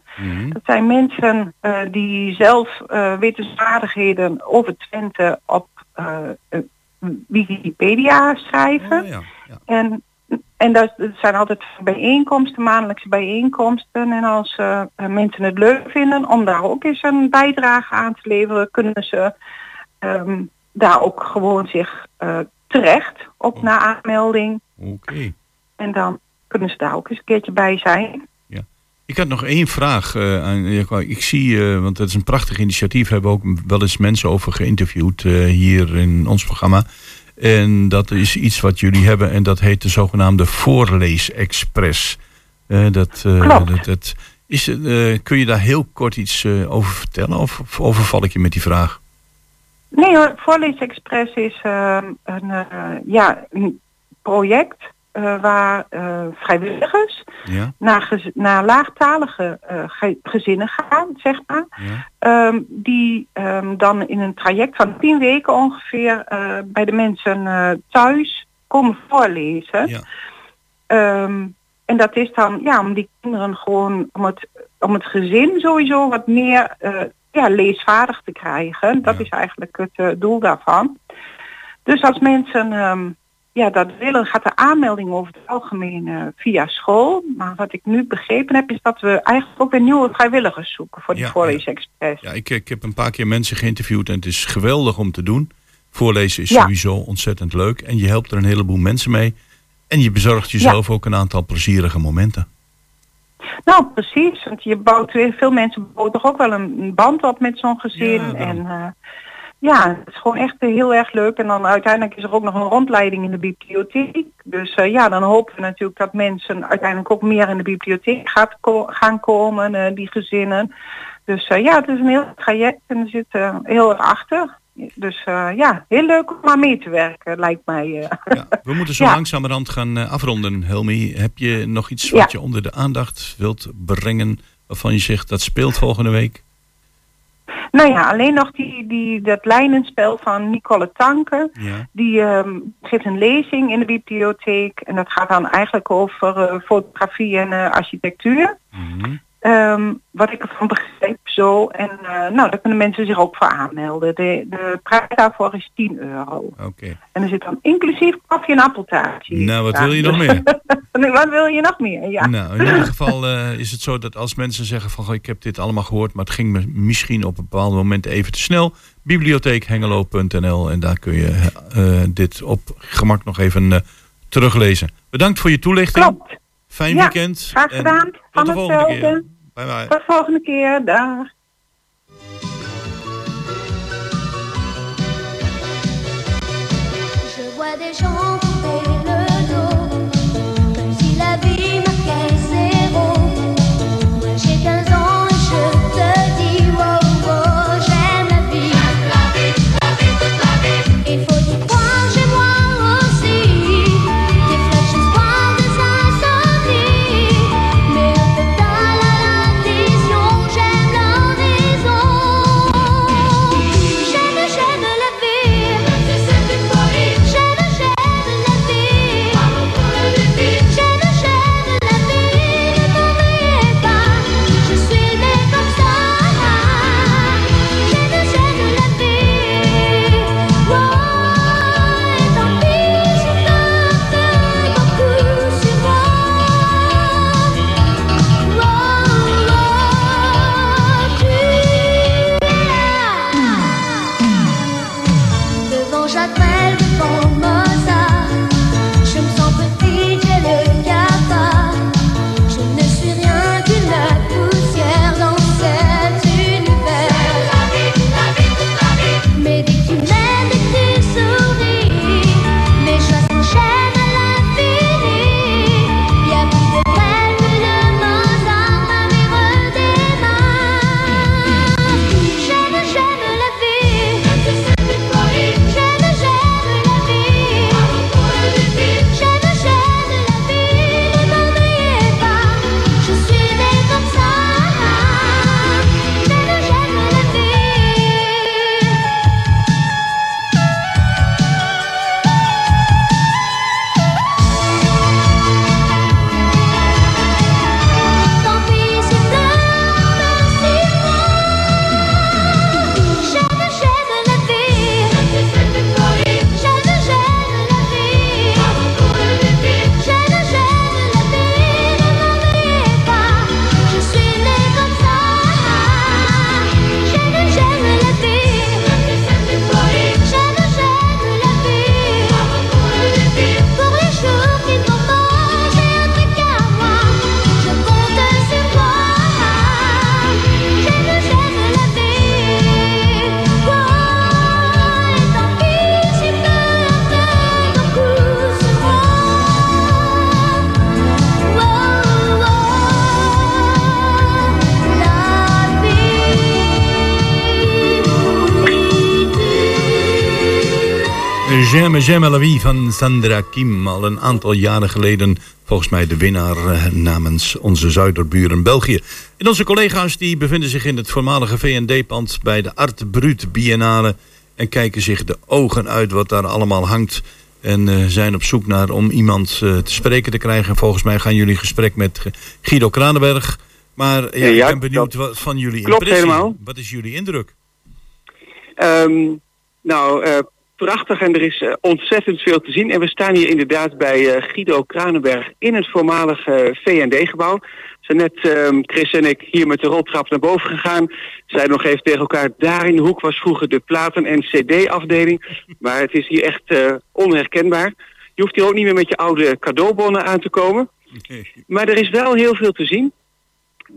S13: Dat zijn mensen eh, die zelf eh wetenswaardigheden over Twente op eh, Wikipedia schrijven. En, en dat, zijn altijd bijeenkomsten, maandelijkse bijeenkomsten. En als mensen het leuk vinden om daar ook eens een bijdrage aan te leveren, kunnen ze ehm, daar ook gewoon zich terecht op na aanmelding.
S6: Oké.
S13: En dan kunnen ze daar ook eens een keertje bij zijn.
S6: Ik had nog één vraag. eh, aan, ik zie, eh, want het is een prachtig initiatief, hebben we ook wel eens mensen over geïnterviewd eh, hier in ons programma. En dat is iets wat jullie hebben en dat heet de zogenaamde Voorleesexpress. Dat,
S13: Klopt.
S6: dat, dat is, kun je daar heel kort iets over vertellen of, of overval ik je met die vraag?
S13: Nee hoor, Voorleesexpress is een, ja, een project eh, waar eh, vrijwilligers
S6: Ja.
S13: naar, gez- naar laagtalige eh, ge- gezinnen gaan, zeg maar.
S6: Ja.
S13: Ehm, die ehm, dan in een traject van tien weken ongeveer bij de mensen thuis komen voorlezen. Ehm, en dat is dan ja, om die kinderen gewoon, om het, om het gezin sowieso wat meer ja, leesvaardig te krijgen. Dat is eigenlijk het doel daarvan. Dus als mensen ja, dat willen, gaat de aanmelding over het algemeen eh, via school. Maar wat ik nu begrepen heb, is dat we eigenlijk ook weer nieuwe vrijwilligers zoeken voor die
S6: Ja,
S13: voorleesexpress.
S6: Ja, ik, ik heb een paar keer mensen geïnterviewd en het is geweldig om te doen. Voorlezen is
S13: Ja.
S6: sowieso ontzettend leuk en je helpt er een heleboel mensen mee. En je bezorgt jezelf ook een aantal plezierige momenten.
S13: Nou, precies. Want je bouwt weer, veel mensen bouwen toch ook wel een, een band op met zo'n gezin. en eh, ja, het is gewoon echt heel erg leuk. En dan uiteindelijk is er ook nog een rondleiding in de bibliotheek. Dus eh, ja, dan hopen we natuurlijk dat mensen uiteindelijk ook meer in de bibliotheek gaat ko- gaan komen, eh, die gezinnen. Dus eh, ja, het is een heel traject en er zit eh, heel erg achter. Dus ja, heel leuk om aan mee te werken, lijkt mij. eh.
S6: We moeten zo
S13: Ja.
S6: langzamerhand gaan afronden. Helmi, heb je nog iets wat je onder de aandacht wilt brengen waarvan je zegt dat speelt volgende week?
S13: Nou ja, alleen nog die, die, dat lijnenspel van Nicole Tanke.
S6: Ja.
S13: Die ehm, geeft een lezing in de bibliotheek. En dat gaat dan eigenlijk over eh, fotografie en eh, architectuur. Ehm, wat ik ervan begreep zo. En eh, nou, daar kunnen mensen zich ook voor aanmelden. De, de prijs daarvoor is 10 euro.
S6: Oké.
S13: En er zit dan inclusief koffie en appeltaartje.
S6: Nou, wat wil je nog meer?
S13: Wat wil je nog meer? Ja.
S6: Nou, in ieder geval eh, is het zo dat als mensen zeggen van "Goh, ik heb dit allemaal gehoord, maar het ging me misschien op een bepaald moment even te snel. Bibliotheekhengelo.nl en daar kun je eh, dit op gemak nog even teruglezen. Bedankt voor je toelichting.
S13: Klopt.
S6: Fijn
S13: Ja,
S6: weekend.
S13: Graag
S6: en
S13: gedaan.
S6: Tot
S13: Van
S6: de volgende keer. Bye bye.
S13: Tot de volgende keer. Dag.
S14: Je vois des gens Vie
S6: van Sandra Kim. Al een aantal jaren geleden volgens mij de winnaar eh, namens onze zuiderburen België. En onze collega's die bevinden zich in het voormalige V&D-pand bij de Art Brut Biennale. En kijken zich de ogen uit wat daar allemaal hangt. En eh, zijn op zoek naar om iemand eh, te spreken te krijgen. Volgens mij gaan jullie gesprek met Guido Kranenberg. Maar ja,
S8: Ja,
S6: ik ben benieuwd wat van jullie
S8: klopt
S6: impressie.
S8: helemaal.
S6: Wat is jullie indruk?
S8: Ehm, nou, prachtig en er is eh, ontzettend veel te zien. En we staan hier inderdaad bij eh, Guido Kranenberg in het voormalige V&D-gebouw. We zijn net ehm, Chris en ik hier met de roltrap naar boven gegaan. Zeiden nog even tegen elkaar, daar in de hoek was vroeger de platen- en cd-afdeling. Maar het is hier echt eh, onherkenbaar. Je hoeft hier ook niet meer met je oude cadeaubonnen aan te komen. Maar er is wel heel veel te zien.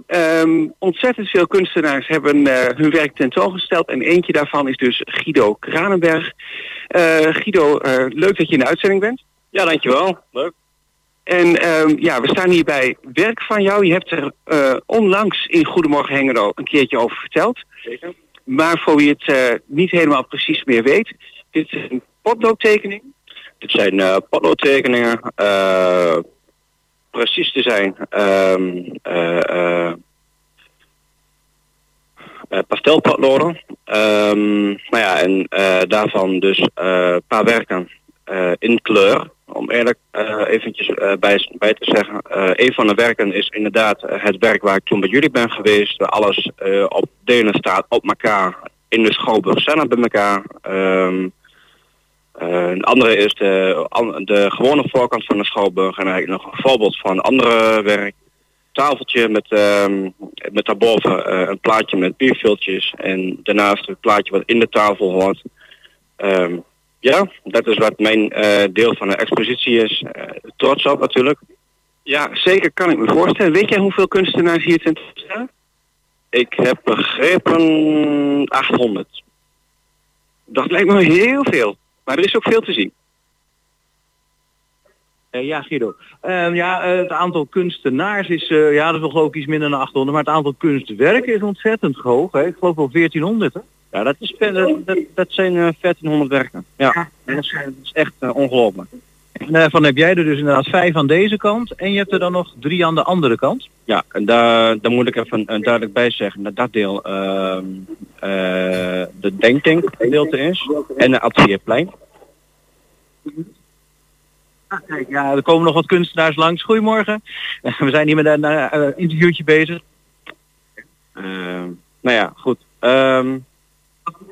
S8: Ehm, ontzettend veel kunstenaars hebben eh, hun werk tentoongesteld. En eentje daarvan is dus Guido Kranenberg. Eh, Guido, eh, leuk dat je in de uitzending bent. Ja, dankjewel. Leuk. En ehm, ja, we staan hier bij werk van jou. Je hebt er onlangs in Goedemorgen Hengelo een keertje over verteld. Zeker. Maar voor wie het niet helemaal precies meer weet. Dit is een potloodtekening.
S15: Dit zijn eh potloodtekeningen. Precies te zijn. ehm eh, eh, eh, pastelpotloden. Ehm, nou ja, en daarvan dus een paar werken in kleur. Om eerlijk eventjes bij, bij te zeggen. een van de werken is inderdaad het werk waar ik toen bij jullie ben geweest. Waar alles op delen staat op elkaar. In de Schouwburg zelf bij elkaar. Ehm, eh, een andere is de, an- de gewone voorkant van de Schouwburg. En ik nog een voorbeeld van een andere werk. Tafeltje met, ehm, met daarboven eh, een plaatje met bierviltjes. En daarnaast het plaatje wat in de tafel hoort. Ehm, ja, dat is wat mijn eh, deel van de expositie is. Eh, trots op natuurlijk.
S8: Ja, zeker kan ik me voorstellen. Weet jij hoeveel kunstenaars hier tentoonstaan?
S15: Ik heb begrepen 800.
S8: Dat lijkt me heel veel. Maar er is ook veel te zien.
S7: Eh, ja, Guido. Ehm, ja, eh, het aantal kunstenaars is, eh, ja, dat is wel geloof ik iets minder dan 800, maar het aantal kunstwerken is ontzettend hoog. Hè? Ik geloof wel 1400. Hè?
S15: Ja, dat, is, dat, dat, dat zijn eh, 1400 werken. Ja, dat is, dat is echt ongelooflijk.
S7: En daarvan heb jij er dus inderdaad vijf aan deze kant en je hebt er dan nog drie aan de andere kant.
S15: Ja, en daar, daar moet ik even eh, duidelijk bij zeggen dat dat deel ehm, eh, de denktank gedeelte is en de atelierplein.
S7: Ah, kijk, ja, er komen nog wat kunstenaars langs. Goedemorgen. We zijn hier met een eh, interviewtje bezig.
S15: Ehm, nou ja, goed. Ehm,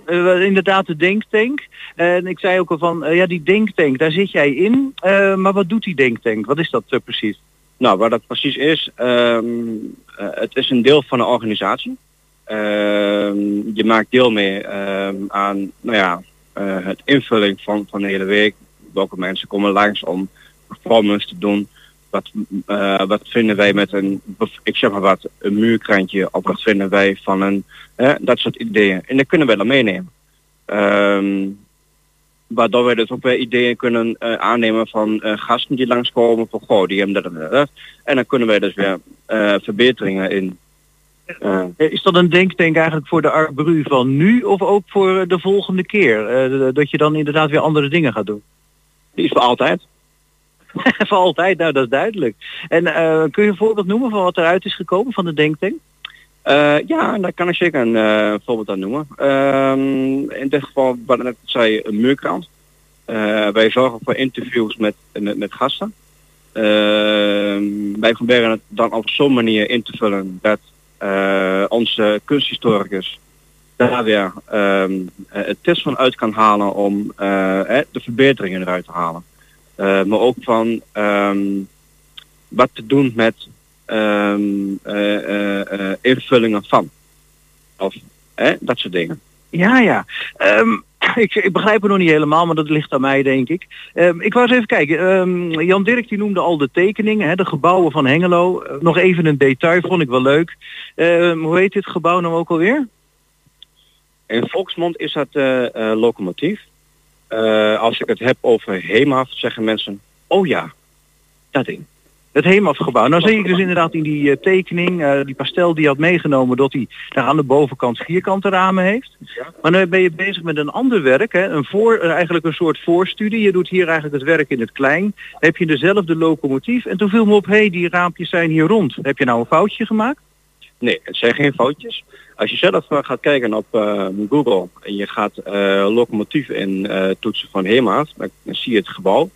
S7: Eh, inderdaad de denktank. En ik zei ook al van, eh, ja die denktank, daar zit jij in. Eh, maar wat doet die denktank? Wat is dat precies?
S15: Nou, wat dat precies is, ehm, eh, het is een deel van een organisatie. Ehm, je maakt deel mee ehm, aan nou ja, het invulling van, van de hele week. Welke mensen komen langs om performance te doen. Wat, eh, wat vinden wij met een, ik zeg maar wat, een muurkrantje of wat vinden wij van een, dat soort ideeën. En dat kunnen wij dan meenemen. Ehm, waardoor wij dus ook weer ideeën kunnen eh, aannemen van eh, gasten die langskomen van goh, die hebben dat en dat. En dan kunnen wij dus weer verbeteringen in.
S7: Is dat een denktank eigenlijk voor de Arbru van nu of ook voor de volgende keer? Dat je dan inderdaad weer andere dingen gaat doen?
S15: Die is voor altijd.
S7: voor altijd, nou dat is duidelijk. En eh, kun je een voorbeeld noemen van wat eruit is gekomen van de denktank?
S15: Eh, ja, daar kan ik zeker een eh, voorbeeld aan noemen. Ehm, in dit geval, wat ik net zei, een muurkrant. Wij zorgen voor interviews met, met, met gasten. Ehm, wij proberen het dan op zo'n manier in te vullen dat onze kunsthistoricus daar weer ehm, eh, het tips van uit kan halen om de verbeteringen eruit te halen. Eh, maar ook van ehm, wat te doen met ehm, eh, eh, invullingen van. Of eh, dat soort dingen.
S7: Ja, ja. Ehm, ik, ik begrijp het nog niet helemaal, maar dat ligt aan mij, denk ik. Ik wou eens even kijken. Jan Dirk die noemde al de tekeningen, hè, de gebouwen van Hengelo. Nog even een detail, vond ik wel leuk. Hoe heet dit gebouw nou ook alweer?
S15: In volksmond is dat locomotief. Eh, als ik het heb over Heemhaft, zeggen mensen, oh ja, dat ding.
S7: Het Heemafgebouw. Nou zie ik dus inderdaad in die eh, tekening, eh, die pastel die had meegenomen, dat hij daar aan de bovenkant vierkante ramen heeft. Maar nu ben je bezig met een ander werk, hè? Een voor, eigenlijk een soort voorstudie. Je doet hier eigenlijk het werk in het klein. Heb je dezelfde locomotief en toen viel me op, hé, hey, die raampjes zijn hier rond. Heb je nou een foutje gemaakt?
S15: Nee, het zijn geen foutjes. Als je zelf gaat kijken op eh, Google en je gaat eh locomotief in eh, toetsen van Hemaat, dan, zie je het gebouw.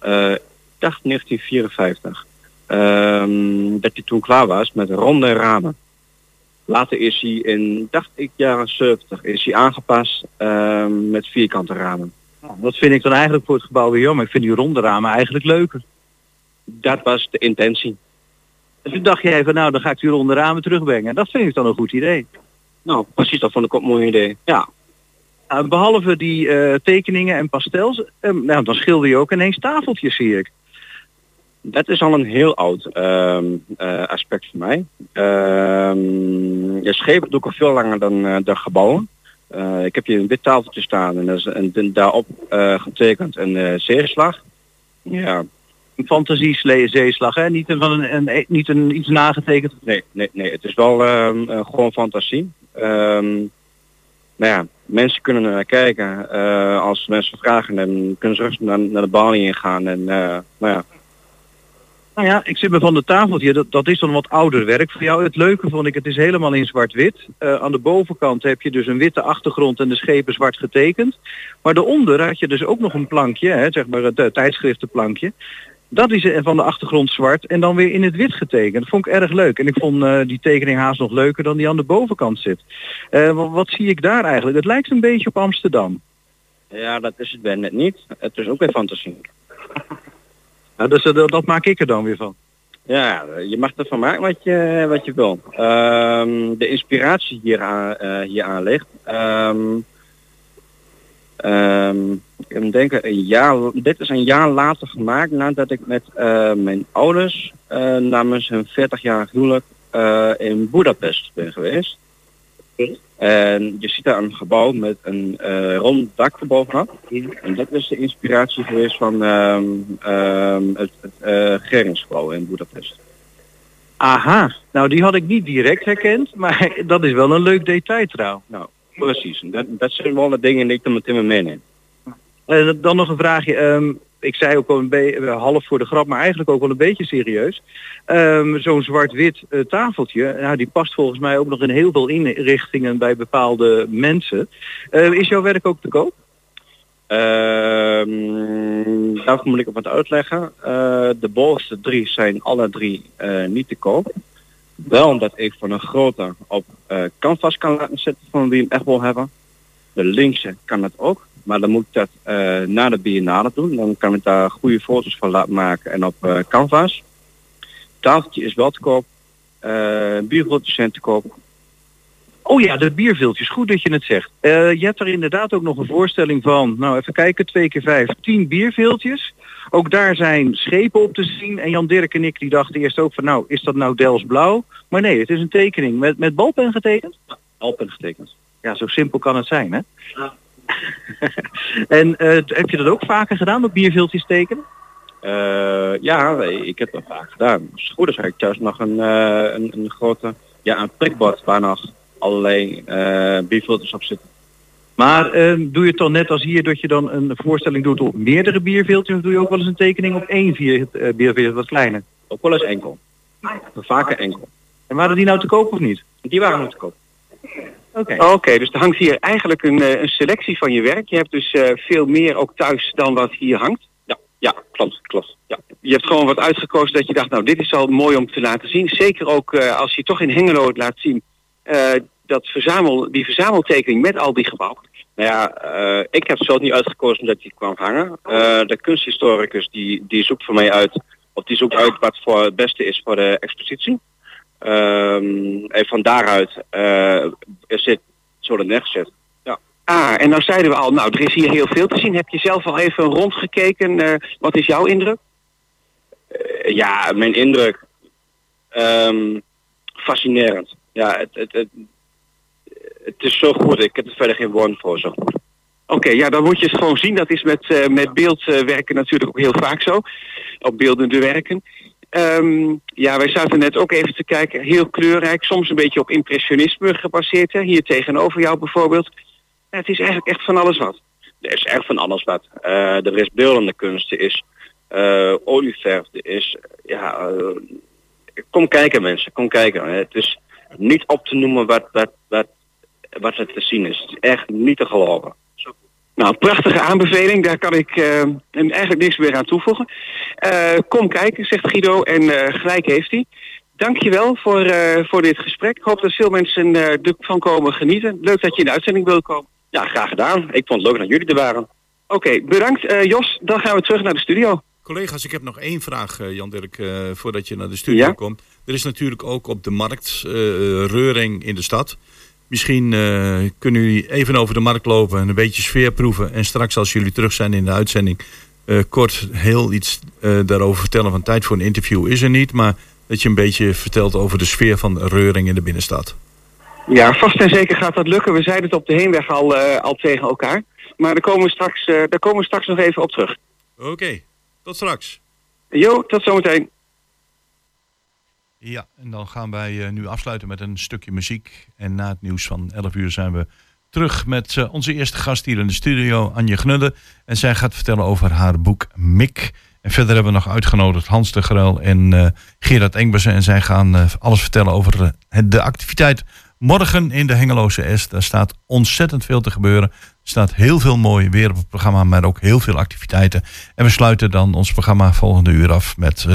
S15: Ik dacht 1954. Ehm, dat hij toen klaar was met ronde ramen. Later is hij in, dacht ik, jaren 70, is hij aangepast ehm, met vierkante ramen.
S7: Nou, Dat vind ik dan eigenlijk voor het gebouw weer jammer. Ik vind die ronde ramen eigenlijk leuker.
S15: Dat was de intentie.
S7: En toen dacht jij van nou, dan ga ik die ronde ramen terugbrengen. Dat vind ik dan een goed idee.
S15: Nou, precies, dat vond ik ook een mooi idee. Ja.
S7: Nou, behalve die eh, tekeningen en pastels, eh, nou, dan schilder je ook ineens tafeltjes, zie ik.
S15: Dat is al een heel oud ehm, eh, aspect voor mij. Ehm ja, schepen doe ik al veel langer dan, eh, dan gebouwen. Eh, ik heb hier een wit tafeltje staan en, en, en daarop eh, getekend een eh, zeeslag. Ja.
S7: Een fantasie zeeslag, hè? Niet, een, van een, een, niet een, iets nagetekend.
S15: Nee, nee, nee. Het is wel ehm, eh, gewoon fantasie. Ehm nou ja, mensen kunnen er naar kijken. Eh, als mensen vragen, dan kunnen ze rustig naar, naar de balie ingaan. En eh, nou ja,
S7: Nou ja, ik zit me van de tafeltje, dat, dat is dan wat ouder werk voor jou. Het leuke vond ik, het is helemaal in zwart-wit. Aan de bovenkant heb je dus een witte achtergrond en de schepen zwart getekend. Maar daaronder had je dus ook nog een plankje, hè, zeg maar het tijdschriftenplankje. Dat is eh, van de achtergrond zwart en dan weer in het wit getekend. Dat vond ik erg leuk. En ik vond eh, die tekening haast nog leuker dan die aan de bovenkant zit. Eh, wat, wat zie ik daar eigenlijk? Het lijkt een beetje op Amsterdam.
S15: ja, dat is het bij net niet. Het is ook weer fantasie.
S7: Nou, dus, dat, dat maak ik er dan weer van.
S15: Ja, je mag ervan maken wat je, wat je wil. Ehm, de inspiratie hier aan, hier aan ligt. ehm, ehm, ik moet denken, een jaar, dit is een jaar later gemaakt nadat ik met eh, mijn ouders eh, namens hun 40 jaar huwelijk eh, in Budapest ben geweest. En je ziet daar een gebouw met een rond dak erbovenop. En dat is de inspiratie geweest van ehm, ehm, het, het Geringsgebouw in Budapest.
S7: Aha, nou die had ik niet direct herkend, maar dat is wel een leuk detail trouw.
S15: Nou, precies. Dat, dat zijn wel de dingen die ik dan meteen mee meeneem.
S7: Eh, dan nog een vraagje. ehm, ik zei ook al een beetje half voor de grap, maar eigenlijk ook wel een beetje serieus. Ehm, Zo'n zwart-wit eh, tafeltje, nou, die past volgens mij ook nog in heel veel inrichtingen bij bepaalde mensen. Eh, is jouw werk ook te koop?
S15: Ehm, daarvoor moet ik op wat uitleggen. Eh, de bovenste drie zijn alle drie eh, niet te koop. Wel omdat ik van een grote op eh, canvas kan laten zetten van wie hem echt wil hebben. De linkse kan dat ook. Maar dan moet ik dat eh, na de biennale doen. Dan kan ik daar goede foto's van laten maken en op eh, canvas. Tafeltje is wel te koop. Uh, zijn te koop.
S7: Oh ja, de bierviltjes. Goed dat je het zegt. Je hebt er inderdaad ook nog een voorstelling van, nou even kijken, twee keer vijf, tien bierviltjes. Ook daar zijn schepen op te zien. En Jan Dirk en ik die dachten eerst ook van, nou, is dat nou Dels Blauw? Maar nee, het is een tekening met, met balpen getekend.
S15: Balpen getekend.
S7: Ja, zo simpel kan het zijn, hè? en eh, heb je dat ook vaker gedaan, op bierviltjes tekenen?
S15: Eh, ja, ik heb dat vaak gedaan. Als het goed is, heb ik thuis nog een, eh, een, een grote, ja, een prikbord waar nog allerlei eh bierfilters op zitten.
S7: Maar doe je het dan net als hier dat je dan een voorstelling doet op meerdere bierviltjes? Of doe je ook wel eens een tekening op één vier, uh, bierviltje, wat kleiner?
S15: Ook wel eens enkel. Vaker enkel.
S7: En waren die nou te koop of niet?
S15: Die waren nog te koop.
S7: Oké.
S8: Oké, dus er hangt hier eigenlijk een, eh, een selectie van je werk. Je hebt dus eh, veel meer ook thuis dan wat hier hangt.
S15: Ja, ja, klopt, klopt. Ja.
S8: Je hebt gewoon wat uitgekozen dat je dacht, nou dit is al mooi om te laten zien. Zeker ook eh, als je toch in Hengelo het laat zien. dat verzamel, die verzameltekening met al die gebouwen.
S15: Nou ja, ik heb zo niet uitgekozen omdat die kwam hangen. De kunsthistoricus die, die zoekt voor mij uit, of die zoekt uit wat voor het beste is voor de expositie. Ehm, en van daaruit eh, is dit zo neergezet. Ja.
S8: Ah, en nou zeiden we al, nou er is hier heel veel te zien. Heb je zelf al even rondgekeken? eh, wat is jouw indruk?
S15: Eh, ja, mijn indruk. ehm, fascinerend. Ja, het, het, het, het is zo goed. Ik heb er verder geen woorden voor. Zo goed.
S8: Oké, ja, dan moet je het gewoon zien. Dat is met, eh, met beeldwerken natuurlijk ook heel vaak zo. Op beeldende werken. Ehm, ja, wij zaten net ook even te kijken. Heel kleurrijk, soms een beetje op impressionisme gebaseerd. Hè? Hier tegenover jou bijvoorbeeld. Het is eigenlijk echt van alles wat. Er is echt van alles wat. Eh, er is beeldende kunst, er is eh olieverf, er is... Ja, eh, kom kijken mensen, kom kijken. Het is niet op te noemen wat, wat, wat, wat er te zien is. Het is echt niet te geloven. Nou, prachtige aanbeveling. Daar kan ik eh, en eigenlijk niks meer aan toevoegen. Eh, kom kijken, zegt Guido. En eh, gelijk heeft hij. Dankjewel voor, eh, voor dit gesprek. Ik hoop dat veel mensen eh, ervan komen genieten. Leuk dat je in de uitzending wil komen. Ja, graag gedaan. Ik vond het leuk dat jullie er waren. Oké, bedankt eh, Jos. Dan gaan we terug naar de studio.
S6: Collega's, ik heb nog één vraag, eh, Jan Dirk, eh, voordat je naar de studio
S8: Ja?
S6: komt. Er is natuurlijk ook op de markt eh, reuring in de stad. Misschien eh, kunnen jullie even over de markt lopen en een beetje sfeer proeven. En straks als jullie terug zijn in de uitzending, eh, kort heel iets eh, daarover vertellen. Want tijd voor een interview is er niet, maar dat je een beetje vertelt over de sfeer van reuring in de binnenstad.
S8: Ja, vast en zeker gaat dat lukken. We zeiden het op de heenweg al, al tegen elkaar. Maar daar komen, we straks, daar komen we straks nog even op terug.
S6: Oké, tot straks.
S8: Jo, tot zometeen.
S6: Ja, en dan gaan wij eh, nu afsluiten met een stukje muziek. En na het nieuws van 11 uur zijn we terug met eh, onze eerste gast hier in de studio, Anje Gnudde. En zij gaat vertellen over haar boek Mik. En verder hebben we nog uitgenodigd Hans de Gruil en eh, Gerard Engbersen. En zij gaan alles vertellen over de activiteit morgen in de Hengeloze S. Daar staat ontzettend veel te gebeuren. Er staat heel veel mooi weer op het programma, maar ook heel veel activiteiten. En we sluiten dan ons programma volgende uur af met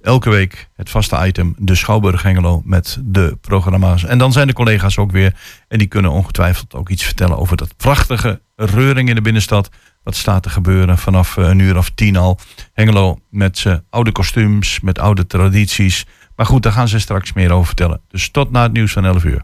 S6: elke week het vaste item, de Schouwburg Hengelo met de programma's. En dan zijn de collega's ook weer en die kunnen ongetwijfeld ook iets vertellen over dat prachtige reuring in de binnenstad. Wat staat te gebeuren vanaf eh, een uur of tien al. Hengelo met zijn oude kostuums, met oude tradities. Maar goed, daar gaan ze straks meer over vertellen. Dus tot na het nieuws van 11 uur.